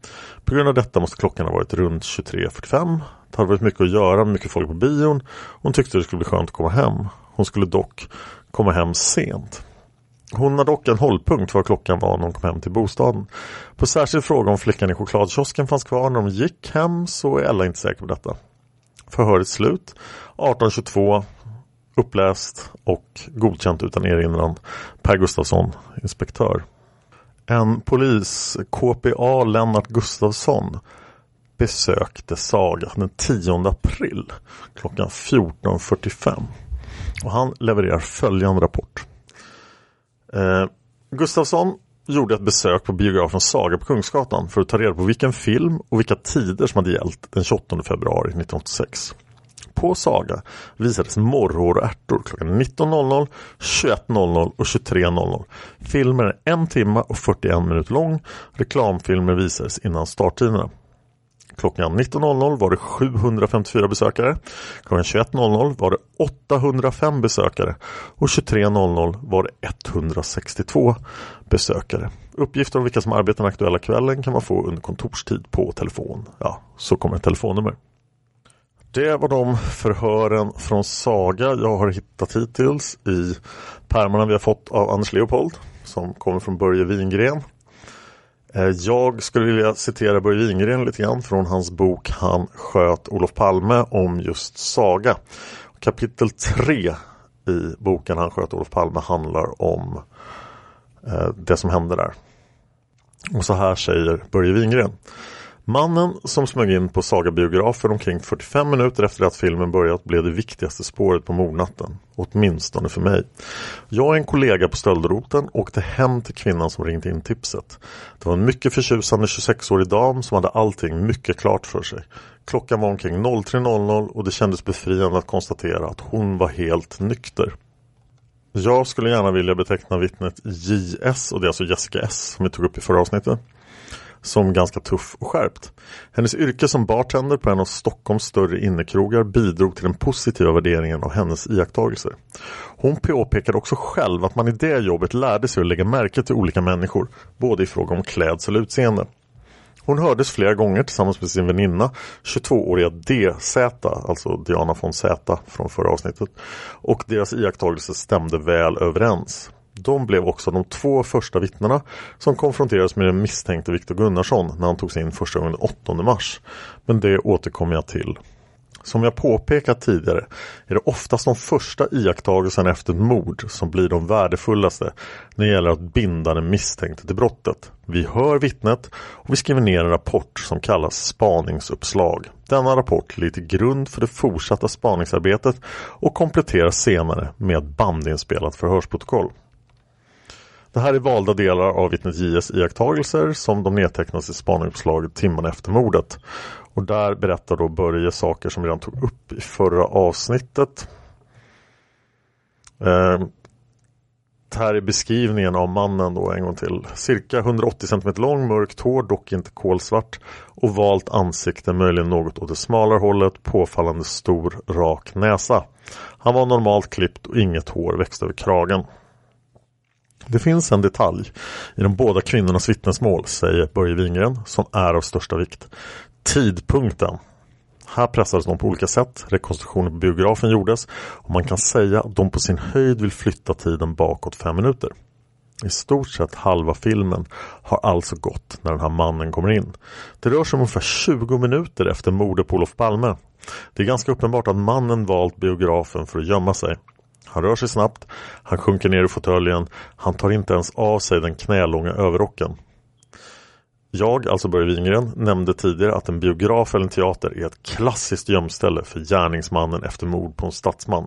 På grund av detta måste klockan ha varit runt 23.45. Det hade varit mycket att göra med mycket folk på bion hon tyckte det skulle bli skönt att komma hem. Hon skulle dock komma hem sent. Hon har dock en hållpunkt för vad klockan var när hon kom hem till bostaden. På särskild fråga om flickan i chokladkiosken fanns kvar när de gick hem så är Ella inte säker på detta. Förhöret slut. 18.22 uppläst och godkänt utan erinran Per Gustafsson, inspektör. En polis, KPA Lennart Gustafsson, besökte Saga den 10 april klockan 14.45. Och han levererar följande rapport. Eh, Gustafsson gjorde ett besök på biografen Saga på Kungsgatan för att ta reda på vilken film och vilka tider som hade gällt den 28 februari 1986 på Saga visades morrhår och ärtor klockan 19.00, 21.00 och 23.00. Filmen är en timme och 41 minuter lång. Reklamfilmer visades innan starttiderna. Klockan 19.00 var det 754 besökare. Klockan 21.00 var det 805 besökare. Och 23.00 var det 162 besökare. Uppgifter om vilka som arbetar den aktuella kvällen kan man få under kontorstid på telefon. Ja, så kommer ett telefonnummer. Det var de förhören från Saga jag har hittat hittills i pärmarna vi har fått av Anders Leopold som kommer från Börje Wingren. Eh, jag skulle vilja citera Börje Wingren lite grann från hans bok Han sköt Olof Palme om just Saga. Kapitel 3 i boken Han sköt Olof Palme handlar om eh, det som hände där. Och så här säger Börje Wingren. Mannen som smög in på Saga-biografen omkring 45 minuter efter att filmen börjat blev det viktigaste spåret på mordnatten. Åtminstone för mig. Jag och en kollega på stöldroten åkte hem till kvinnan som ringt in tipset. Det var en mycket förtjusande 26-årig dam som hade allting mycket klart för sig. Klockan var omkring 03.00 och det kändes befriande att konstatera att hon var helt nykter. Jag skulle gärna vilja beteckna vittnet JS och det är alltså Jessica S som vi tog upp i förra avsnittet som ganska tuff och skärpt. Hennes yrke som bartender på en av Stockholms större innekrogar bidrog till den positiva värderingen av hennes iakttagelser. Hon påpekade också själv att man i det jobbet lärde sig att lägga märke till olika människor, både i fråga om klädsel och utseende. Hon hördes flera gånger tillsammans med sin väninna 22-åriga DZ, alltså Diana von Z från förra avsnittet. Och deras iakttagelser stämde väl överens. De blev också de två första vittnena som konfronterades med den misstänkte Viktor Gunnarsson när han togs in första gången den 8 mars. Men det återkommer jag till. Som jag påpekat tidigare är det oftast de första iakttagelserna efter ett mord som blir de värdefullaste när det gäller att binda den misstänkte till brottet. Vi hör vittnet och vi skriver ner en rapport som kallas spaningsuppslag. Denna rapport ligger till grund för det fortsatta spaningsarbetet och kompletteras senare med ett bandinspelat förhörsprotokoll. Det här är valda delar av vittnet J.S. iakttagelser som de nedtecknas i spaningsuppslaget timmarna efter mordet. Och där berättar då Börje saker som vi redan tog upp i förra avsnittet. Eh, här är beskrivningen av mannen då en gång till. Cirka 180 cm lång, mörkt hår, dock inte kolsvart. Ovalt ansikte, möjligen något åt det smalare hållet, påfallande stor, rak näsa. Han var normalt klippt och inget hår växte över kragen. Det finns en detalj i de båda kvinnornas vittnesmål, säger Börje Wingren, som är av största vikt. Tidpunkten. Här pressades de på olika sätt. Rekonstruktionen på biografen gjordes och man kan säga att de på sin höjd vill flytta tiden bakåt fem minuter. I stort sett halva filmen har alltså gått när den här mannen kommer in. Det rör sig om ungefär 20 minuter efter mordet på Olof Palme. Det är ganska uppenbart att mannen valt biografen för att gömma sig. Han rör sig snabbt, han sjunker ner i fåtöljen, han tar inte ens av sig den knälånga överrocken. Jag, alltså Börje Wingren, nämnde tidigare att en biograf eller en teater är ett klassiskt gömställe för gärningsmannen efter mord på en statsman.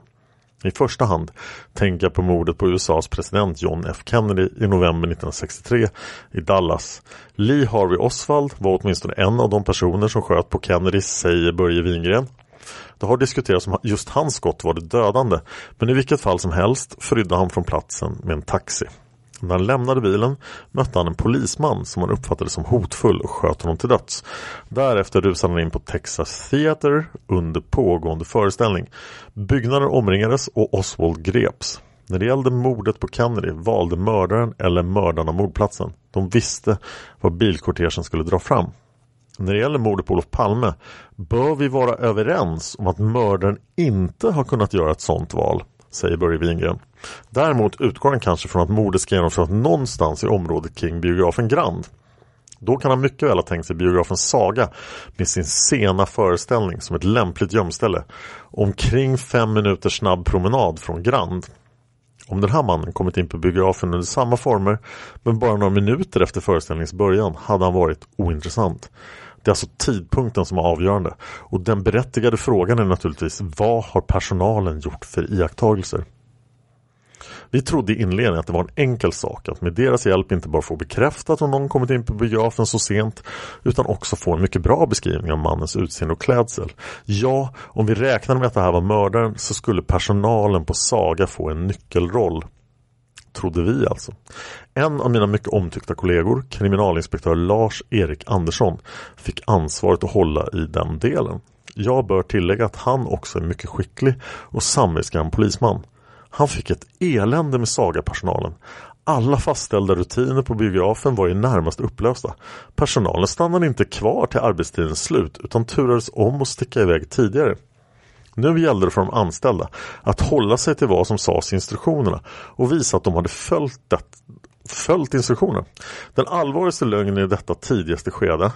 I första hand tänker jag på mordet på USAs president John F Kennedy i november 1963 i Dallas. Lee Harvey Oswald var åtminstone en av de personer som sköt på Kennedy, säger Börje Wingren. Det har diskuterats om just hans skott var det dödande, men i vilket fall som helst flydde han från platsen med en taxi. När han lämnade bilen mötte han en polisman som han uppfattade som hotfull och sköt honom till döds. Därefter rusade han in på Texas Theater under pågående föreställning. Byggnaden omringades och Oswald greps. När det gällde mordet på Kennedy valde mördaren eller mördarna mordplatsen. De visste var bilkortegen skulle dra fram. När det gäller mordet på Olof Palme bör vi vara överens om att mördaren inte har kunnat göra ett sådant val, säger Börje Wingren. Däremot utgår han kanske från att mordet ska genomföras någonstans i området kring biografen Grand. Då kan han mycket väl ha tänkt sig biografen Saga med sin sena föreställning som ett lämpligt gömställe. Omkring fem minuters snabb promenad från Grand. Om den här mannen kommit in på biografen under samma former men bara några minuter efter föreställningens början hade han varit ointressant. Det är alltså tidpunkten som är avgörande. Och den berättigade frågan är naturligtvis vad har personalen gjort för iakttagelser? Vi trodde i inledningen att det var en enkel sak att med deras hjälp inte bara få bekräftat om någon kommit in på biografen så sent utan också få en mycket bra beskrivning av mannens utseende och klädsel. Ja, om vi räknade med att det här var mördaren så skulle personalen på Saga få en nyckelroll trodde vi alltså. En av mina mycket omtyckta kollegor, kriminalinspektör Lars-Erik Andersson, fick ansvaret att hålla i den delen. Jag bör tillägga att han också är mycket skicklig och samvetsgrann polisman. Han fick ett elände med Saga-personalen. Alla fastställda rutiner på biografen var i närmast upplösta. Personalen stannade inte kvar till arbetstidens slut utan turades om att sticka iväg tidigare. Nu gällde det för de anställda att hålla sig till vad som sades i instruktionerna och visa att de hade följt, det, följt instruktionerna. Den allvarligaste lögnen i detta tidigaste skede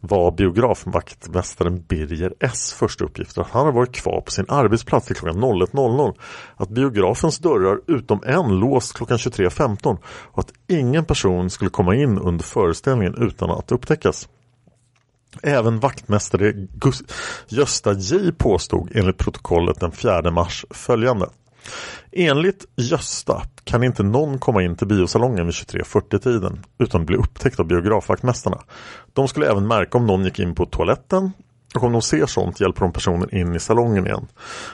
var biografvaktmästaren Birger S första uppgift att han hade varit kvar på sin arbetsplats till klockan 01.00 att biografens dörrar utom en låst klockan 23.15 och att ingen person skulle komma in under föreställningen utan att upptäckas. Även vaktmästare Gust Gösta J påstod enligt protokollet den 4 mars följande. Enligt Gösta kan inte någon komma in till biosalongen vid 23.40-tiden utan bli upptäckt av biografvaktmästarna. De skulle även märka om någon gick in på toaletten och om de ser sånt hjälper de personen in i salongen igen.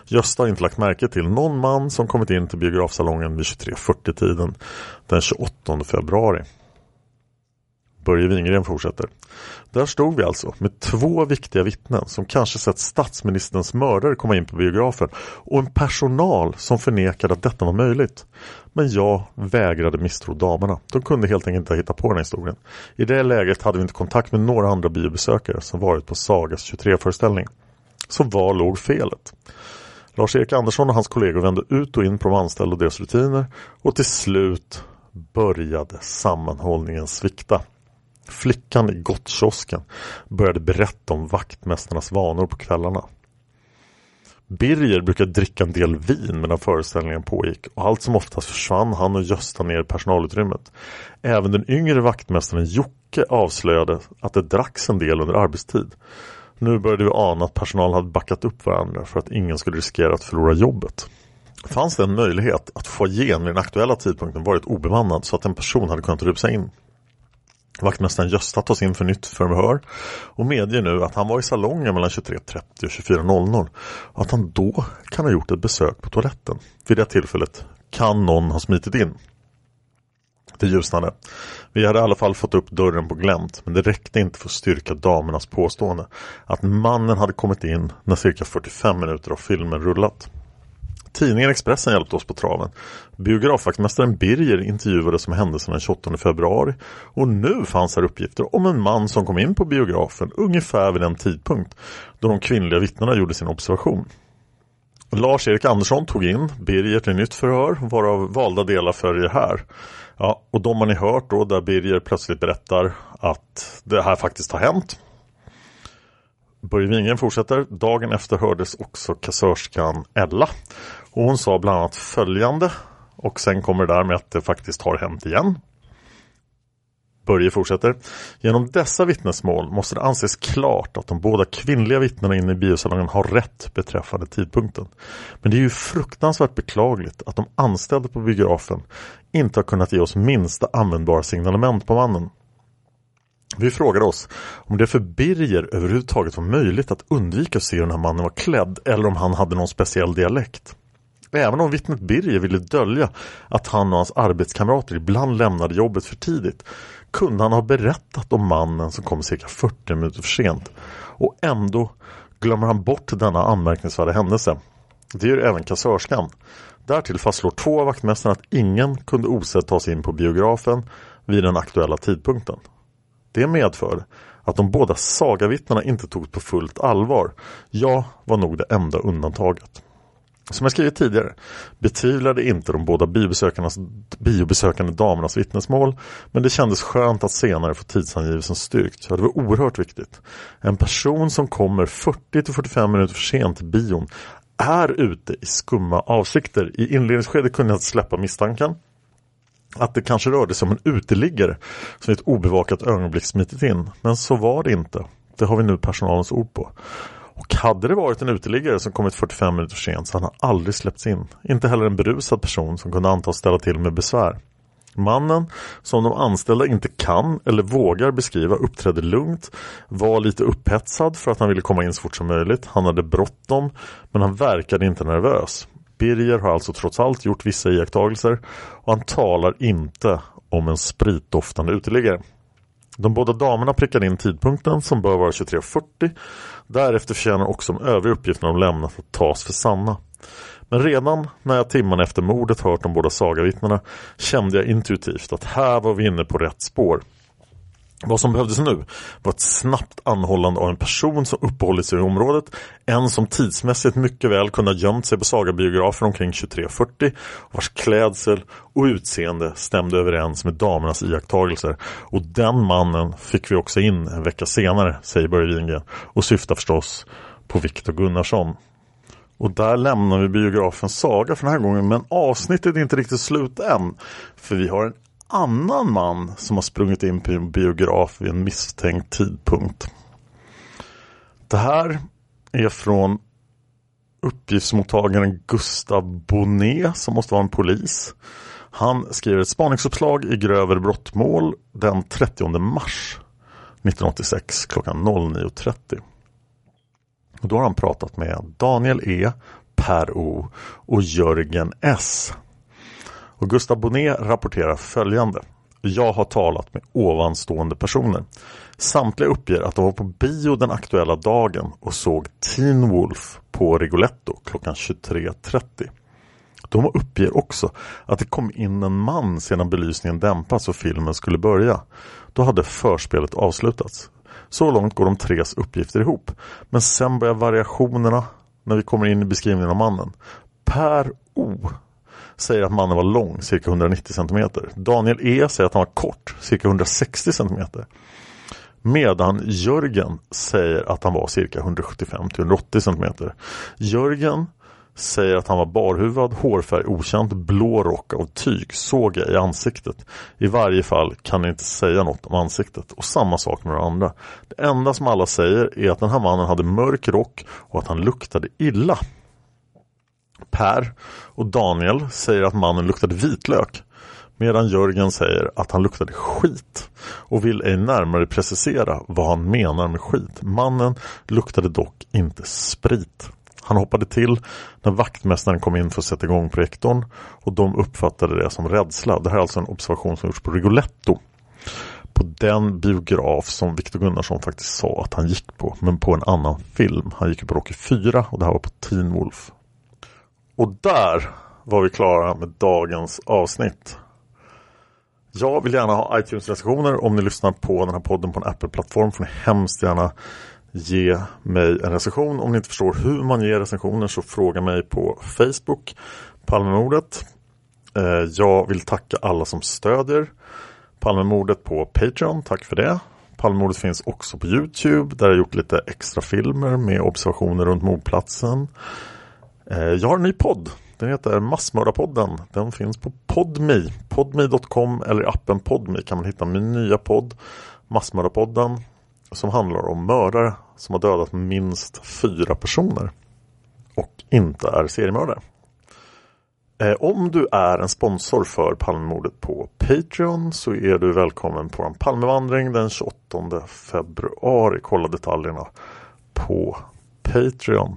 Gösta har inte lagt märke till någon man som kommit in till biografsalongen vid 23.40-tiden den 28 februari. Börje Wingren fortsätter. Där stod vi alltså med två viktiga vittnen som kanske sett statsministerns mördare komma in på biografen och en personal som förnekade att detta var möjligt. Men jag vägrade misstro damerna. De kunde helt enkelt inte hitta på den här historien. I det läget hade vi inte kontakt med några andra biobesökare som varit på Sagas 23-föreställning. Så var låg felet? Lars-Erik Andersson och hans kollegor vände ut och in på de anställda och deras rutiner och till slut började sammanhållningen svikta. Flickan i gottkiosken började berätta om vaktmästarnas vanor på kvällarna. Birger brukade dricka en del vin medan föreställningen pågick och allt som oftast försvann han och Gösta ner i personalutrymmet. Även den yngre vaktmästaren Jocke avslöjade att det dracks en del under arbetstid. Nu började vi ana att personalen hade backat upp varandra för att ingen skulle riskera att förlora jobbet. Fanns det en möjlighet att få igen vid den aktuella tidpunkten varit obemannad så att en person hade kunnat rusa in? Vaktmästaren Gösta tas in för nytt förhör och medger nu att han var i salongen mellan 23.30 och 24.00 och att han då kan ha gjort ett besök på toaletten. Vid det tillfället kan någon ha smitit in. Det ljusnade. Vi hade i alla fall fått upp dörren på glänt men det räckte inte för att styrka damernas påstående att mannen hade kommit in när cirka 45 minuter av filmen rullat. Tidningen Expressen hjälpte oss på traven. Biografvaktmästaren Birger intervjuades om händelsen den 28 februari och nu fanns här uppgifter om en man som kom in på biografen ungefär vid den tidpunkt då de kvinnliga vittnena gjorde sin observation. Lars-Erik Andersson tog in Birger till nytt förhör varav valda delar följer här. Ja, och de har ni hört då där Birger plötsligt berättar att det här faktiskt har hänt. Börje Wingren fortsätter. Dagen efter hördes också kassörskan Ella. Och hon sa bland annat följande. Och sen kommer det där med att det faktiskt har hänt igen. Börje fortsätter. Genom dessa vittnesmål måste det anses klart att de båda kvinnliga vittnena inne i biosalongen har rätt beträffande tidpunkten. Men det är ju fruktansvärt beklagligt att de anställda på biografen inte har kunnat ge oss minsta användbara signalement på mannen. Vi frågade oss om det för Birger överhuvudtaget var möjligt att undvika att se hur den här mannen var klädd eller om han hade någon speciell dialekt. Även om vittnet Birger ville dölja att han och hans arbetskamrater ibland lämnade jobbet för tidigt kunde han ha berättat om mannen som kom cirka 40 minuter för sent. Och ändå glömmer han bort denna anmärkningsvärda händelse. Det gör även kassörskan. Därtill fastslår två av vaktmästarna att ingen kunde osedd ta sig in på biografen vid den aktuella tidpunkten. Det medför att de båda sagavittnena inte togs på fullt allvar. Jag var nog det enda undantaget. Som jag skrivit tidigare betvivlade inte de båda biobesökande damernas vittnesmål men det kändes skönt att senare få tidsangivelsen styrkt. Ja, det var oerhört viktigt. En person som kommer 40-45 minuter för sent till bion är ute i skumma avsikter. I inledningsskedet kunde jag släppa misstanken att det kanske rörde sig om en uteliggare som i ett obevakat ögonblick smitit in. Men så var det inte. Det har vi nu personalens ord på. Och hade det varit en uteliggare som kommit 45 minuter sent så hade han aldrig släppts in. Inte heller en berusad person som kunde antas ställa till med besvär. Mannen, som de anställda inte kan eller vågar beskriva, uppträdde lugnt, var lite upphetsad för att han ville komma in så fort som möjligt. Han hade bråttom, men han verkade inte nervös. Birger har alltså trots allt gjort vissa iakttagelser och han talar inte om en spritdoftande uteliggare. De båda damerna prickar in tidpunkten som bör vara 23.40. Därefter förtjänar också de övriga uppgifterna de lämnat att tas för sanna. Men redan när jag timman efter mordet hört de båda sagavittnena kände jag intuitivt att här var vi inne på rätt spår. Vad som behövdes nu var ett snabbt anhållande av en person som uppehållit sig i området. En som tidsmässigt mycket väl kunde ha gömt sig på sagabiografen omkring 23.40 vars klädsel och utseende stämde överens med damernas iakttagelser. Och den mannen fick vi också in en vecka senare, säger Börje Wingren och syftar förstås på Viktor Gunnarsson. Och där lämnar vi biografen saga för den här gången men avsnittet är inte riktigt slut än. För vi har en annan man som har sprungit in på en biograf vid en misstänkt tidpunkt. Det här är från uppgiftsmottagaren Gustav Bonnet som måste vara en polis. Han skriver ett spaningsuppslag i grövre brottmål den 30 mars 1986 klockan 09.30. Och då har han pratat med Daniel E, Per O och Jörgen S. Och Gustav Bonnet rapporterar följande. Jag har talat med ovanstående personer. Samtliga uppger att de var på bio den aktuella dagen och såg Teen Wolf på Rigoletto klockan 23.30. De uppger också att det kom in en man sedan belysningen dämpats och filmen skulle börja. Då hade förspelet avslutats. Så långt går de tres uppgifter ihop. Men sen börjar variationerna när vi kommer in i beskrivningen av mannen. Per O säger att mannen var lång, cirka 190 cm. Daniel E säger att han var kort, cirka 160 cm. Medan Jörgen säger att han var cirka 175-180 cm. Jörgen säger att han var barhuvad, hårfärg okänt, blå rock av tyg, såg jag i ansiktet. I varje fall kan ni inte säga något om ansiktet. Och samma sak med de andra. Det enda som alla säger är att den här mannen hade mörk rock och att han luktade illa. Per och Daniel säger att mannen luktade vitlök. Medan Jörgen säger att han luktade skit och vill ej närmare precisera vad han menar med skit. Mannen luktade dock inte sprit. Han hoppade till när vaktmästaren kom in för att sätta igång projektorn och de uppfattade det som rädsla. Det här är alltså en observation som gjorts på Rigoletto. På den biograf som Viktor Gunnarsson faktiskt sa att han gick på, men på en annan film. Han gick på Rocky 4 och det här var på Teen Wolf. Och där var vi klara med dagens avsnitt. Jag vill gärna ha iTunes-recensioner om ni lyssnar på den här podden på en Apple-plattform får ni hemskt gärna ge mig en recension. Om ni inte förstår hur man ger recensioner så fråga mig på Facebook Palmemordet. Eh, jag vill tacka alla som stödjer Palmemordet på Patreon. Tack för det. Palmemordet finns också på Youtube där jag gjort lite extra filmer med observationer runt mordplatsen. Eh, jag har en ny podd. Den heter Massmördarpodden. Den finns på Podmi. Podmi.com eller i appen Podmi kan man hitta min nya podd Massmördarpodden som handlar om mördare som har dödat minst fyra personer och inte är seriemördare. Eh, om du är en sponsor för Palmemordet på Patreon så är du välkommen på en Palmevandring den 28 februari. Kolla detaljerna på Patreon.